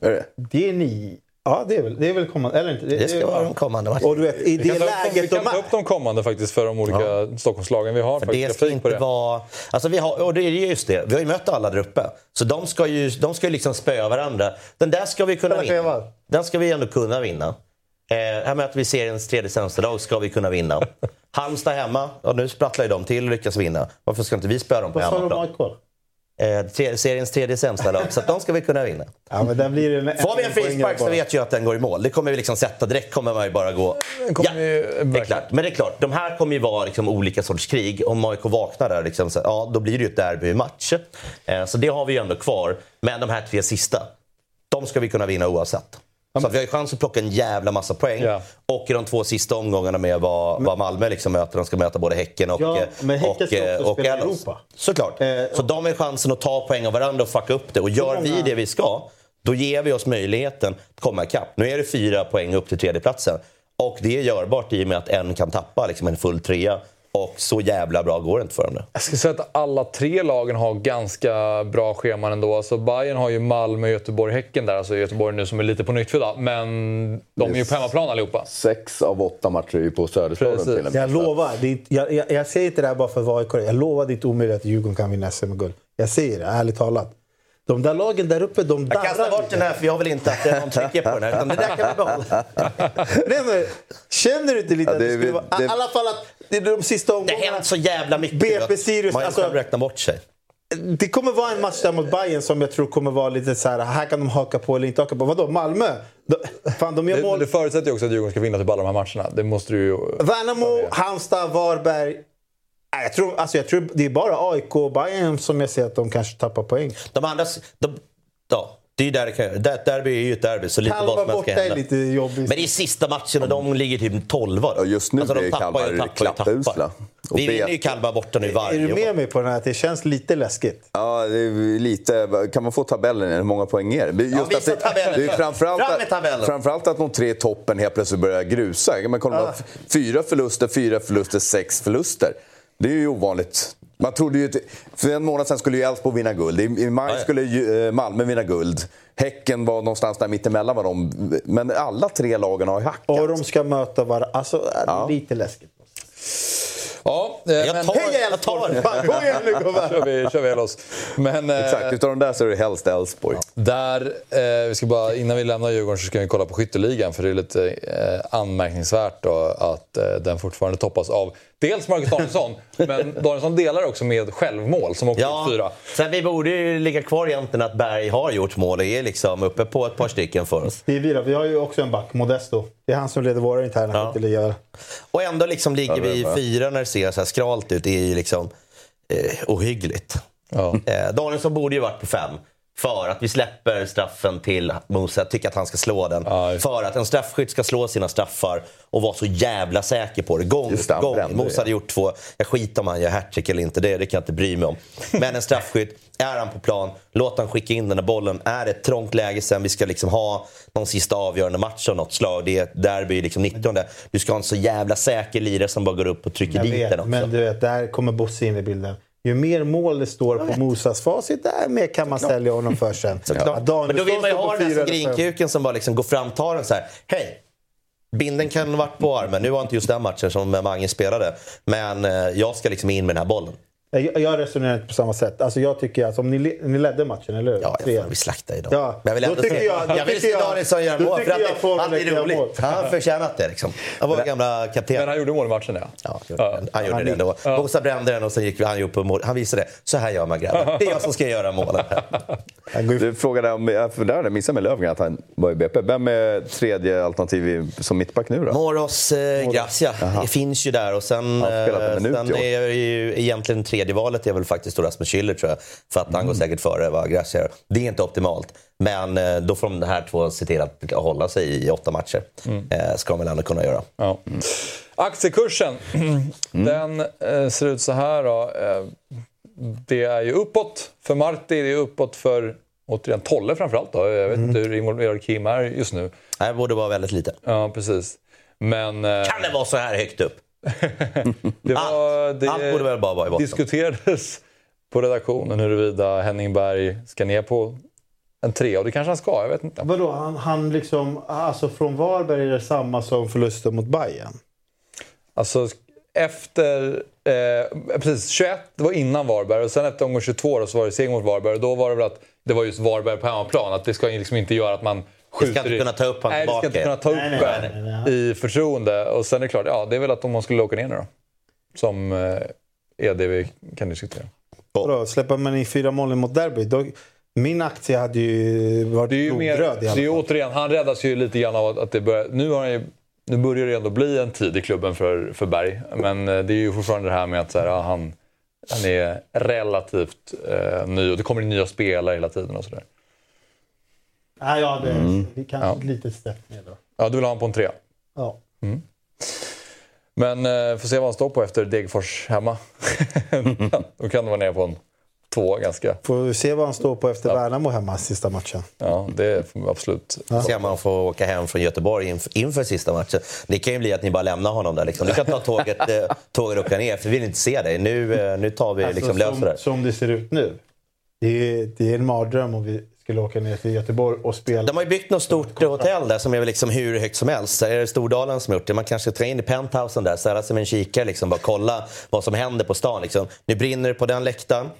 Är det?
Det är ni. Ja, det är väl, det är väl kommande. Eller inte?
Det, det ska vara de kommande
matcherna. Och du vet, i det
vi kan,
läget
vi kan ta upp de kommande faktiskt för de olika ja. Stockholmslagen. Vi har
för
faktiskt
det ska inte vara... Alltså vi har, och det är just det, vi har ju mött alla där uppe. Så de ska ju, de ska ju liksom spöa varandra. Den där ska vi kunna vinna. Den ska vi ändå kunna vinna. Eh, här möter vi seriens tredje sämsta lag, ska vi kunna vinna. [LAUGHS] Halmstad hemma, och nu sprattlar ju de till och lyckas vinna. Varför ska inte vi spöa dem på hemmaplan? Eh, tre, seriens tredje sämsta lag, så de ska vi kunna vinna.
Ja, men där blir det
Får vi en frispark så vet jag att den går i mål. Det kommer vi liksom sätta direkt. kommer man ju bara gå... Ja, det är klart. Men det är klart, de här kommer ju vara liksom olika sorts krig. Om AIK vaknar där, liksom, så, ja, då blir det ju ett derbymatch. Eh, så det har vi ju ändå kvar. Men de här tre sista, de ska vi kunna vinna oavsett. Så vi har ju chans att plocka en jävla massa poäng. Ja. Och i de två sista omgångarna med vad, vad Malmö liksom möter. De ska möta både Häcken och
Ja, men Häcken ska
och,
också och spela Europa.
Såklart. Eh, så de har chansen att ta poäng av varandra och fucka upp det. Och gör vi det vi ska, Då ger vi oss möjligheten att komma ikapp. Nu är det fyra poäng upp till tredjeplatsen. Och det är görbart i och med att en kan tappa liksom en full trea. Och så jävla bra går det inte för dem nu.
Jag skulle säga att alla tre lagen har ganska bra scheman ändå. Alltså Bayern har ju Malmö, Göteborg, Häcken där. Alltså Göteborg nu som är lite på nytt födda. Men de är ju på hemmaplan allihopa.
Sex av åtta matcher är ju på Söderstaden
Precis.
till och med.
Jag lovar, det är, jag, jag, jag säger inte det här bara för att vara i Korea. Jag lovar det är inte omöjligt att Djurgården kan vinna SM-guld. Jag säger det, ärligt talat. De där lagen där uppe, de
Jag kastar
darrar
bort den här för jag vill inte att någon trycker på den här. Utan det där kan vi behålla. [LAUGHS]
Nej, men, känner du inte lite
Ja,
att det
det är-
skulle vara...
det-
I alla fall att det är de sista
Det har
omgångarna...
hänt så jävla mycket.
BP
att
Sirius,
Man
alltså-
räkna bort sig.
Det kommer vara en match där mot Bayern som jag tror kommer vara lite så här, här kan de haka på eller inte haka på. Vadå, Malmö? De, fan, de gör
Det,
mål.
det förutsätter ju också att Djurgården ska vinna typ alla de här matcherna. Det måste du ju...
Värnamo, Halmstad, Varberg. Nej, Jag tror, alltså jag tror det är bara AIK och Bayern som jag ser att de kanske tappar poäng.
De andra... De, ja, det är ju där det kan göra. Där- Derby är ju ett derby, så lite
Kalmar
vad som helst
borta
kan
är
hända.
lite jobbigt.
Men det är sista matchen och de ligger typ 12
Ja, just nu
alltså, de
är
tappar
Kalmar
tappar Vi vinner ju Kalmar borta nu
är
varje
du
år.
med mig på den här att det känns lite läskigt?
Ja, det är lite... Kan man få tabellen? Hur många poäng är det? Just
visa
att det, det är framförallt,
Fram med tabellen.
att, framförallt att de tre toppen helt plötsligt börjar grusa. Man kollar
Ah.
fyra förluster, fyra förluster, sex förluster. Det är ju ovanligt. Man trodde ju... För en månad sedan skulle ju Elfsborg vinna guld. I, maj skulle ju, eh, Malmö vinna guld. Häcken var någonstans där mittemellan var de. Men alla tre lagen har ju hackat.
Och de ska möta varandra. Alltså, är det
Ja.
lite läskigt.
Ja, eh,
Jag
men...
tar,
Hej Elfsborg! Kom igen nu gubbar! [LAUGHS]
kör vi, kör vi oss. Men eh,
Exakt, utav de där så är det helst Elfsborg.
där, eh, vi ska bara, innan vi lämnar Djurgården så ska vi kolla på skytteligan. För det är lite eh, anmärkningsvärt då, att eh, den fortfarande toppas av dels Marcus Danielsson, [LAUGHS] men Danielsson delar också med självmål som också
Ja,
fyra.
sen vi borde ju ligga kvar egentligen att Berg har gjort mål och är liksom uppe på ett par stycken för oss.
Det är vi då. Vi har ju också en back, Modesto. Det är han som leder våra interna
Ja.
skytteliga.
Och ändå liksom ligger
Ja,
vi fyra när det ser så här skralt ut. Det är ju liksom eh, ohyggligt.
Ja.
Eh, Danielsson borde ju varit på fem. För att vi släpper straffen till Musa, tycker att han ska slå den.
Det.
för att en straffskytt ska slå sina straffar och vara så jävla säker på det. Gång
Just det,
på gång. Musa hade gjort två. Jag skiter om han gör hattrick eller inte, det, det kan jag inte bry mig om. Men en straffskytt, är han på plan, låt han skicka in den där bollen. Är det ett trångt läge sen, vi ska liksom ha någon sista avgörande match av något slag. Det är ett derby, liksom 19. Du ska ha en så jävla säker lirare som bara går upp och trycker
Jag
dit
vet,
den också.
men du vet, där kommer Bosse in i bilden. Ju mer mål det står på Mosas facit, där mer kan man sälja honom för sen. Danielsson
Men då vill man ju ha den här grinkuken som bara liksom går fram, tar den så här. Hej! Binden kan ha varit på armen. Nu var inte just den matchen som Mange spelade. Men eh, jag ska liksom in med den här bollen.
Jag, jag resonerar inte på samma sätt. Alltså jag tycker att om ni, ni ledde matchen, eller hur?
Ja, jag får, vi slaktar idag.
Ja,
Men jag vill
då
ändå se,
jag-
jag vill
tycker
se
jag-
Danielsson göra mål. För att
jag
det,
får
han är roligt. Han har förtjänat det. Liksom. Han var gamla kapten.
Men han gjorde mål i matchen, ja.
Ja, gjorde
Ja.
han. gjorde
Han
det ändå. Bosa brände den och sen gick han upp på mål. Han visade det. Så här gör man grabbar. [LAUGHS] Det är jag som ska göra målen.
Du frågade om, för där hade jag missat med Löfgren att han var i BP. Vem är tredje alternativ som mittback nu då?
Moros eh, Gracia det finns ju där och sen, eh,
minut
sen är ju egentligen tredje valet är väl faktiskt Rasmus Schüller tror jag. För att han
Mm.
går säkert före vad Gracia. Det är inte optimalt. Men eh, då får de här två se till att hålla sig i åtta matcher.
Mm.
Eh, ska de väl ändå kunna göra.
Ja. Aktiekursen,
Mm.
den eh, ser ut så här då. Eh, det är ju uppåt för Marti, det är uppåt för återigen Tolle framförallt. Då. Jag vet
Mm.
inte hur involverad Kim är just nu.
Det borde vara väldigt lite.
Ja, precis. Men eh,
Kan det vara så här högt upp? [LAUGHS]
det, var,
Allt-
det
allt borde väl bara vara i botten.
diskuterades på redaktionen huruvida Henning Berg ska ner på en tre och det kanske han ska, jag vet inte.
Vadå, han, han liksom... Alltså från Varberg är det samma som förlusten mot Bayern.
Alltså efter... Eh, precis, 21 det var innan Varberg och sen efter omgång 22 då, så var det seger mot Varberg och då var det väl att det var just Varberg på hemmaplan. Att det ska liksom inte göra att man skjuter
inte
i-
kunna ta upp han
Nej, det ska inte kunna ta upp
Nej, nej,
en
nej, nej,
i förtroende. Och sen är det klart, ja det är väl att om man skulle åka ner nu då. Som eh, är det vi kan diskutera.
Vadå, släpper man in fyra mål mot derby, då, min aktie hade ju varit
Det är ju mer,
blodröd i
det är
alla
ju
fall.
återigen, han räddas ju lite grann av att- att det börjar, nu, har han ju, nu börjar det ändå bli en tid i klubben för, för Berg. Men eh, det är ju fortfarande det här med att så här, ja, han, han är relativt eh, ny och det kommer in nya spelare hela tiden och sådär.
Nej, ja, det,
Mm.
det är kanske ett litet steg ner då.
Ja, du vill ha honom på en trea.
Ja.
Men eh, får se vad han står på efter Degerfors hemma. [LAUGHS] Då kan det vara ner på en två ganska...
Får vi se vad han står på efter Värnamo hemma sista matchen.
Ja, det får vi absolut.
Se om man får åka hem från Göteborg inf inför sista matchen. Det kan ju bli att ni bara lämnar honom där. Liksom. Du kan ta [LAUGHS] tåget, eh, tåget och åka ner, för vi vill inte se dig. Nu, eh, nu tar vi liksom, löser
som,
det.
som det ser ut nu. Det är, det är en mardröm om vi skulle åka ner till Göteborg och spela.
De har ju byggt något stort hotell där som är väl liksom hur högt som helst. Så är det Stordalen som har gjort det. Man kanske tar in i penthousen där, ställa sig med en kikare liksom, bara kolla vad som händer på stan. Liksom. Nu brinner det på den läktaren.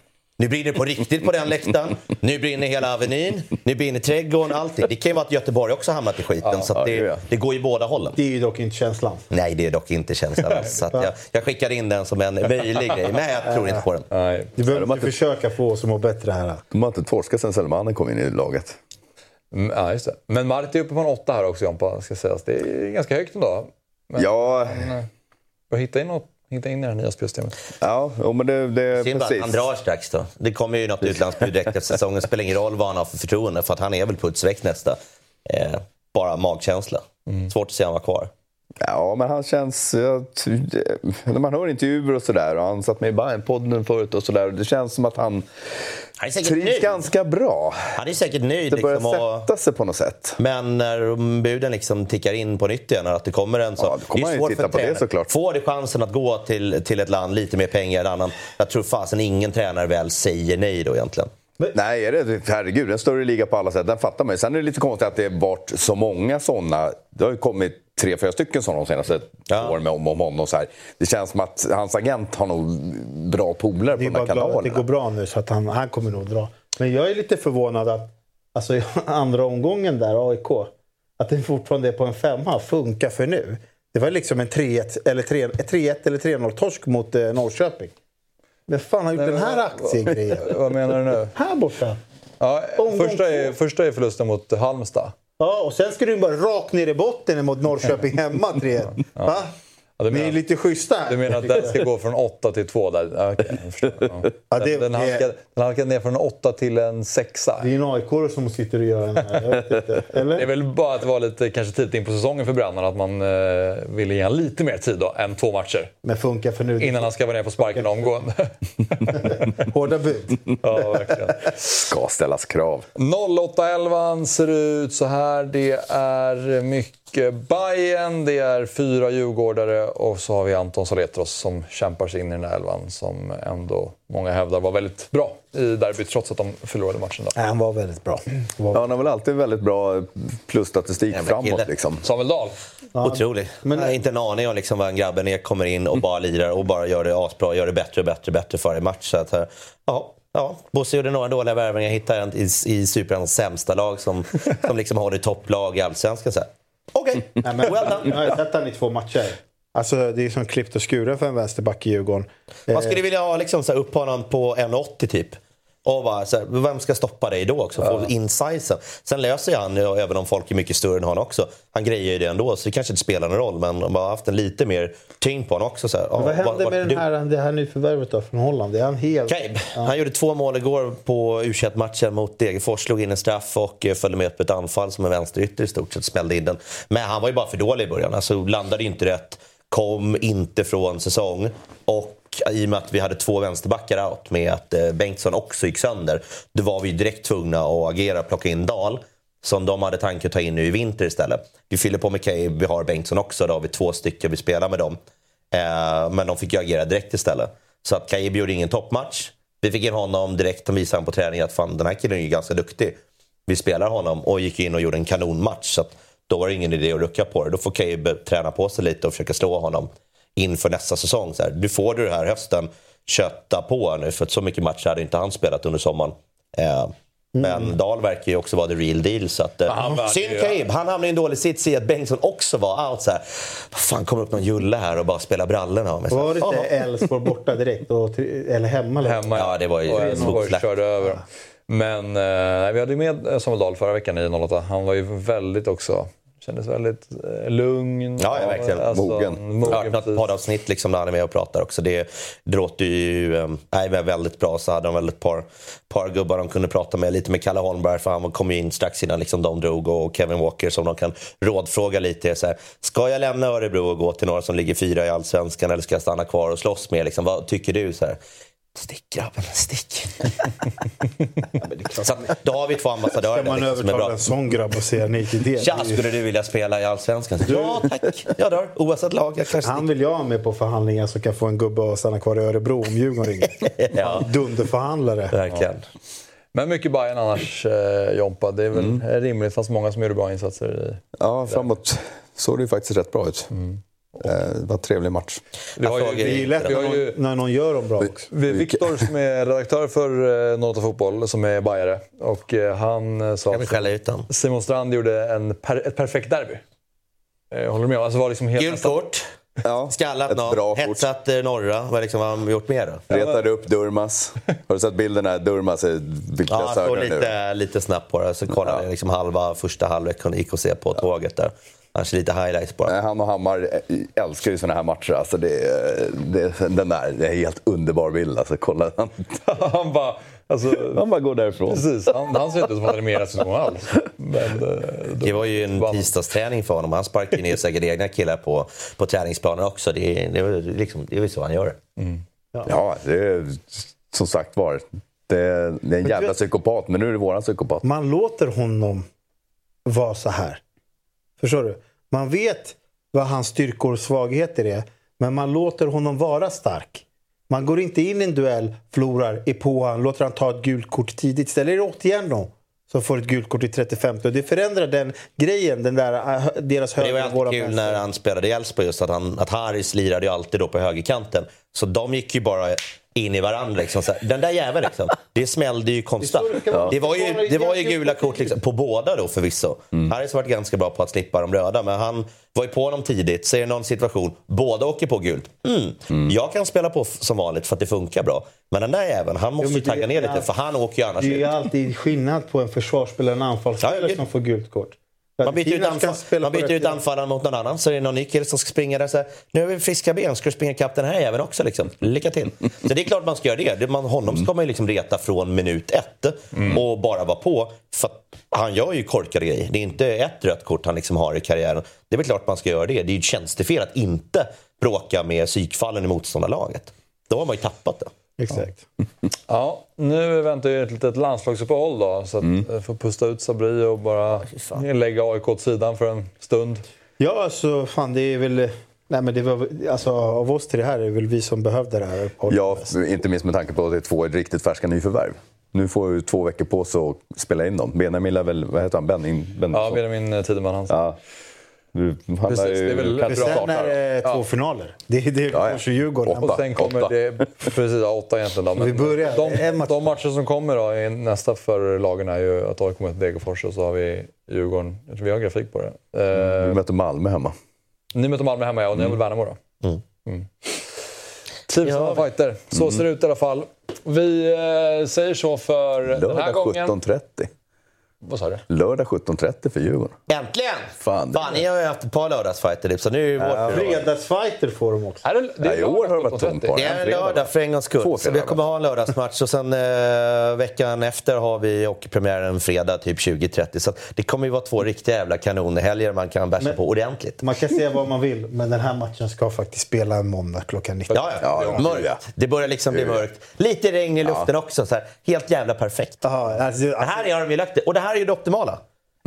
Nu brinner det på riktigt på den läktaren. Nu brinner hela Avenyn. Nu brinner trädgården. Allting. Det kan ju vara att Göteborg också hamnat i skiten.
Ja,
så
ja,
att
det är
det, går ju båda hållen.
Det är ju dock inte känslan.
Nej, det är dock inte känslan. Så att jag, jag skickar in den som en möjlig grej. Men jag tror inte på den.
Nej.
Du behöver inte försöka få oss att må bättre här.
De har inte torskat sen Selmanen kom in i laget.
Mm, Ja, just det. Men Marti är uppe på en åtta här också, Jompa, ska sägas. Det är ganska högt ändå. Men
Ja,
bör hitta in, något, hitta in i det här nya spelsystemet.
ja men det, det
Synd
precis.
han drar strax då. Det kommer ju något utlandsbud direkt efter säsongen. Spelar ingen roll vad han har för förtroende för att han är väl putsväck nästa. Eh, bara magkänsla. Svårt att se han var kvar.
Ja, men han känns... Jag, det- när man hör intervjuer och sådär, och han satt med i Bayern-podden förut och sådär, det känns som att han
Han är
trivs
nöjd.
ganska bra.
Han är säkert nöjd.
Det börjar
Liksom, och...
sätta sig på något sätt.
Men när buden liksom tickar in på nytt igen, att det kommer en så...
Ja, kommer
är
han ju
svårt för
på det
tränare.
såklart.
Får du chansen att gå till, till ett land, lite mer pengar än annan. Jag tror fasen ingen tränare väl säger nej då egentligen.
Nej, är det, herregud, en större liga på alla sätt, den fattar man ju. Sen är det lite konstigt att det varit så många sådana. Det har ju kommit tre, fyra stycken sådana de senaste
Ja.
åren med om om honom. Så här. Det känns som att hans agent har nog bra polare på
Det är
de här
glad att det
kanalerna.
går bra nu så att han, han kommer nog dra. Men jag är lite förvånad att alltså, i [LAUGHS] andra omgången där, AIK, att det fortfarande är på en femma. Funkar för nu. Det var liksom en 3-1 eller 3 3-1 eller 3-0 torsk mot eh, Norrköping. Vem fan har gjort den här aktiegrejen? [LAUGHS]
Vad menar du nu?
Här borta.
Ja, första, är, första är förlusten mot Halmstad.
Ja, och sen ska du bara rakt ner i botten mot Norrköping hemma 3 Va?
Ja,
Ni är lite schyssta här.
Du menar att den ska gå från 8 till 2 där? Ja, jag. Ja.
Ja, det-
Den, den, halkade, den halkade ner från 8 till en 6.
Det är en aik som sitter och gör den här. Jag vet inte. [LAUGHS] Eller?
Det är väl bara att det var lite kanske tidigt in på säsongen för Brännan att man eh, ville ge honom lite mer tid då, än två matcher.
Men funkar för nu.
Innan han ska vara ner på sparken omgående. [LAUGHS]
Hårda bud. [LAUGHS]
ja, verkligen.
Ska ställas krav.
08-11 ser ut så här. Det är mycket Bayern, det är fyra djurgårdare och så har vi Anton Saletros som kämpar sig in i den här elvan som ändå många hävdar var väldigt bra i derbyt trots att de förlorade matchen. Då.
Nej, han var väldigt bra. Han var-
Ja, han har väl alltid väldigt bra plusstatistik
Jävla
framåt. Liksom.
Samuel Dahl.
Otrolig.
men-
Jag har inte en aning om liksom vad en grabben är, kommer in och bara lirar och bara gör det asbra, gör det bättre och bättre och bättre för varje match. Så att, eh, ja, ja. Bosse gjorde några dåliga värvningar, hittade en i, i Superettans sämsta lag som, som liksom har det topplag i Allsvenskan. Så här, Okej, [LAUGHS]
Nej, men,
well
jag
done.
har sett han i två matcher. Alltså, det är som klippt och skuret för en vänsterback i Djurgården.
Man skulle vilja ha liksom, så här, upp honom på 1,80 typ. Och bara, så här, vem ska stoppa dig då också? Få in sizen. Sen löser han, ju, även om folk är mycket större än honom också. Han grejer ju det ändå, så det kanske inte spelar någon roll. Men man har haft en lite mer tyngd på honom också. Så här, ja,
Vad hände med den
du-
här, det här nyförvärvet då från Holland? Är han helt...
Cabe. Han gjorde två mål igår på u matchen mot Degerfors. Slog in en straff och eh, följde med upp ett anfall som en vänsterytter i stort sett. Smällde in den. Men han var ju bara för dålig i början. Alltså landade inte rätt. Kom inte från säsong. Och i och med att vi hade två vänsterbackar out med att eh, Bengtsson också gick sönder. Då var vi direkt tvungna att agera och plocka in Dahl. Som de hade tanke att ta in nu i vinter istället. Vi fyller på med Kay, vi har Bengtsson också. Då har vi två stycken, vi spelar med dem. Eh, men de fick ju agera direkt istället. Så att Cabe gjorde ingen toppmatch. Vi fick in honom direkt, de visade på träningen att fan, den här killen är ju ganska duktig. Vi spelar honom och gick in och gjorde en kanonmatch. Så att då var det ingen idé att rucka på det. Då får Kaib träna på sig lite och försöka slå honom inför nästa säsong. Så här, du får du det här hösten, kötta på nu. För att så mycket matcher hade inte han spelat under sommaren. Eh, men Dahl verkar ju också vara the real deal. Så att, eh,
han
synd
ju-
Cabe, han hamnade i en dålig sits i att Bengtsson också var out. Så här, vad fan, kommer upp någon julle här och bara spelar brallorna av mig.
Var det inte. Elfsborg borta direkt? Och, eller hemma? Eller?
Hemma,
Ja, det var ju
och Elfsborg körde över. Men eh, vi hade ju med Samuel Dahl förra veckan i 08. Han var ju väldigt också... Kändes väldigt eh, lugn.
Ja, ja, verkligen.
Mogen.
mogen
Ja, något
precis.
poddavsnitt liksom, där han är med och pratar också. Det, det låter ju men väldigt bra. Så hade de väl ett par, par gubbar de kunde prata med. Lite med Kalle Holmberg, för han kom ju in strax innan liksom, de drog. Och Kevin Walker som de kan rådfråga lite. Så här, ska jag lämna Örebro och gå till några som ligger fyra i Allsvenskan eller ska jag stanna kvar och slåss med? Liksom, vad tycker du? Så här, Stick grabben, stick. [LAUGHS] så att, då har vi två ambassadörer
Ska man
där, liksom, som
övertala en sån grabb och säga nej till det?
Tja, skulle du vilja spela i Allsvenskan? Ja tack, jag drar. Oavsett lag. Jag kanske
Han vill jag ha med på förhandlingar så kan få en gubbe att stanna kvar i Örebro om Djurgården ringer. [LAUGHS]
ja,
Dunderförhandlare.
verkligen.
Men mycket Bayern annars, eh, Jompa. Det är väl
Mm.
rimligt, fast många som gjorde bra insatser. I...
Ja, framåt såg det ju faktiskt rätt bra ut. Eh, Det var en trevlig match.
Vi har ju,
Det är ju lätt
vi
när
har ju
någon, när någon gör dem bra också.
vi, Viktor som är [LAUGHS] redaktör för eh, Nota Fotboll, som är bajare. Och eh, han eh, sa att? Simon Strand gjorde en per, ett perfekt derby. Eh, håller du med? Alltså var liksom helt
Gult kort,
Ja,
skallat någon,
kort.
hetsat eh, norra. Vad liksom, har han gjort mer då?
Retade upp Durmas. Har du sett bilden när Durmas är vill
Ja, står
ögonen nu?
lite, lite snabbt på det. Så kollade jag liksom halva första halvlek gick och se på tåget där. Kanske lite highlights bara.
Han och Hammar eh, älskar ju såna här matcher. Alltså det, det, den där, det är en helt underbar bild. Alltså, kolla, han, [LAUGHS]
han bara... Alltså,
han bara går därifrån.
precis, han, han ser inte ut som att han hade mer säsong alls. Men, eh,
Det var ju en
vann.
tisdagsträning för honom. Han sparkar ju ner säkert egna killar på, på träningsplanen också. Det, är- det, är liksom, det är så han gör.
Ja, det är som sagt var. Det, är- det är en jävla psykopat, men nu är det våran psykopat.
Man låter honom vara så här. Förstår du? Man vet vad hans styrkor och svagheter är. Men man låter honom vara stark. Man går inte in i en duell, förlorar, är på han, låter han ta ett gult kort tidigt. Istället är det Otieno som får ett gult kort i 35 och Det förändrar den grejen, den där, äh, deras
Men det
höger
var alltid kul när han spelade i Elfsborg just att, han, att Haris lirade ju alltid då på högerkanten. Så de gick ju bara in i varandra. Liksom. Så här, den där jäveln liksom, det smällde ju konstant.
Så det
var ju, det var ju gula kort liksom, på båda då förvisso. Haris har varit ganska bra på att slippa de röda, men han var ju på honom tidigt. Så är det någon situation, båda åker på gult. Mm. Jag kan spela på som vanligt för att det funkar bra. Men den där jäveln, han måste
Jo,
ju tagga ner lite
ja.
för han åker ju annars
Det är ju alltid skillnad på en försvarsspelare och en anfallsspelare
Ja, ja,
som får gult kort.
Man byter, ut, anfall, man byter ut anfallaren mot någon annan så är det någon ny kille som ska springa där. Så här, nu har vi friska ben, ska du springa ikapp den här jäveln också? Liksom. Lycka till! [LAUGHS] Så det är klart man ska göra det. man, honom ska man ju liksom reta från minut ett och bara vara på. För han gör ju korkade grejer. Det är inte ett rött kort han liksom har i karriären. Det är väl klart man ska göra det. Det är ju ett tjänstefel att inte bråka med psykfallen i motståndarlaget. Då har man ju tappat det.
Exakt.
Ja, nu väntar ju ett litet landslagsuppehåll då. Så att mm. får pusta ut Sabri och bara lägga AIK åt sidan för en stund.
Ja, alltså fan det är väl... Nej, men det var, alltså, av oss till det här är det väl vi som behövde det här.
Ja, inte minst med tanke på att det är två riktigt färska nyförvärv. Nu får ju två veckor på sig att spela in dem. Benjamin är väl, vad heter han, Benning? Ben,
Ja, Benjamin Tideman han
ja. Du,
Precis, det är väl-
kanske
Sen är det två finaler. Det, det är
Ja, ja.
Djurgården.
Åtta.
Och sen kommer
Åtta.
det... Precis, ja, åtta egentligen då. Men
Vi börjar.
de,
match.
de matcher som kommer då, i nästa för lagen är ju att AIK möter Degerfors och så har vi Djurgården. Jag tror vi har grafik på det. Eh,
Vi möter Malmö hemma.
Ni möter Malmö hemma ja, och ni har väl Värnamo då?
Mm.
Mm. Trivsamma fighter. Så ser det ut i alla fall. Vi eh, säger så för den här
Lördag
gången.
17.30.
Vad sa du?
Lördag 17.30 för Djurgården.
Äntligen!
Fan,
Fan, ni har ju haft ett par lördagsfighter typ, så nu är det vår tur.
Fredagsfighter får de också.
Är det, det
Ja, i år har det varit
17.30.
tomt på
Det är en lördag för en gångs skull. Så vi kommer ha en lördagsmatch och sen eh, veckan efter har vi hockeypremiären fredag typ 20.30. Så att det kommer ju vara två riktiga jävla kanonhelger man kan bärsa
Men-
på ordentligt.
Man kan säga vad man vill, men den här matchen ska faktiskt spela en måndag klockan 19.
Ja, ja.
Ja, ja.
mörkt. Det börjar liksom bli mörkt. Lite regn i luften också. Så här. Helt jävla perfekt.
Jaha, alltså,
Det här har de ju lagt det. Och det här är ju det optimala.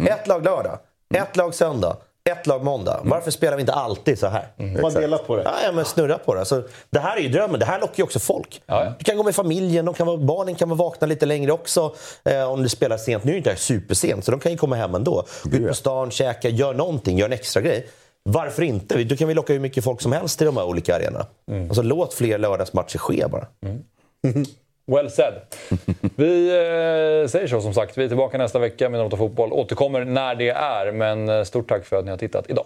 Ett lag lördag, ett lag söndag, ett lag måndag. Varför spelar vi inte alltid så här?
man delar på det.
Ja, ja, men snurra på det. Så det här är ju drömmen. Det här lockar ju också folk.
Ja, ja.
Du kan gå med familjen, de kan vara, barnen kan vara vakna lite längre också. Eh, om du spelar sent. Nu är det inte supersent, så de kan ju komma hem ändå. Gå ut på stan, käka, gör någonting, gör en extra grej. Varför inte? Då kan vi locka hur mycket folk som helst till de här olika arenorna. Alltså, låt fler lördagsmatcher ske bara. [LAUGHS]
Well said. [LAUGHS] Vi eh, säger så som sagt. Vi är tillbaka nästa vecka med Nota Fotboll. Återkommer när det är. Men eh, stort tack för att ni har tittat idag.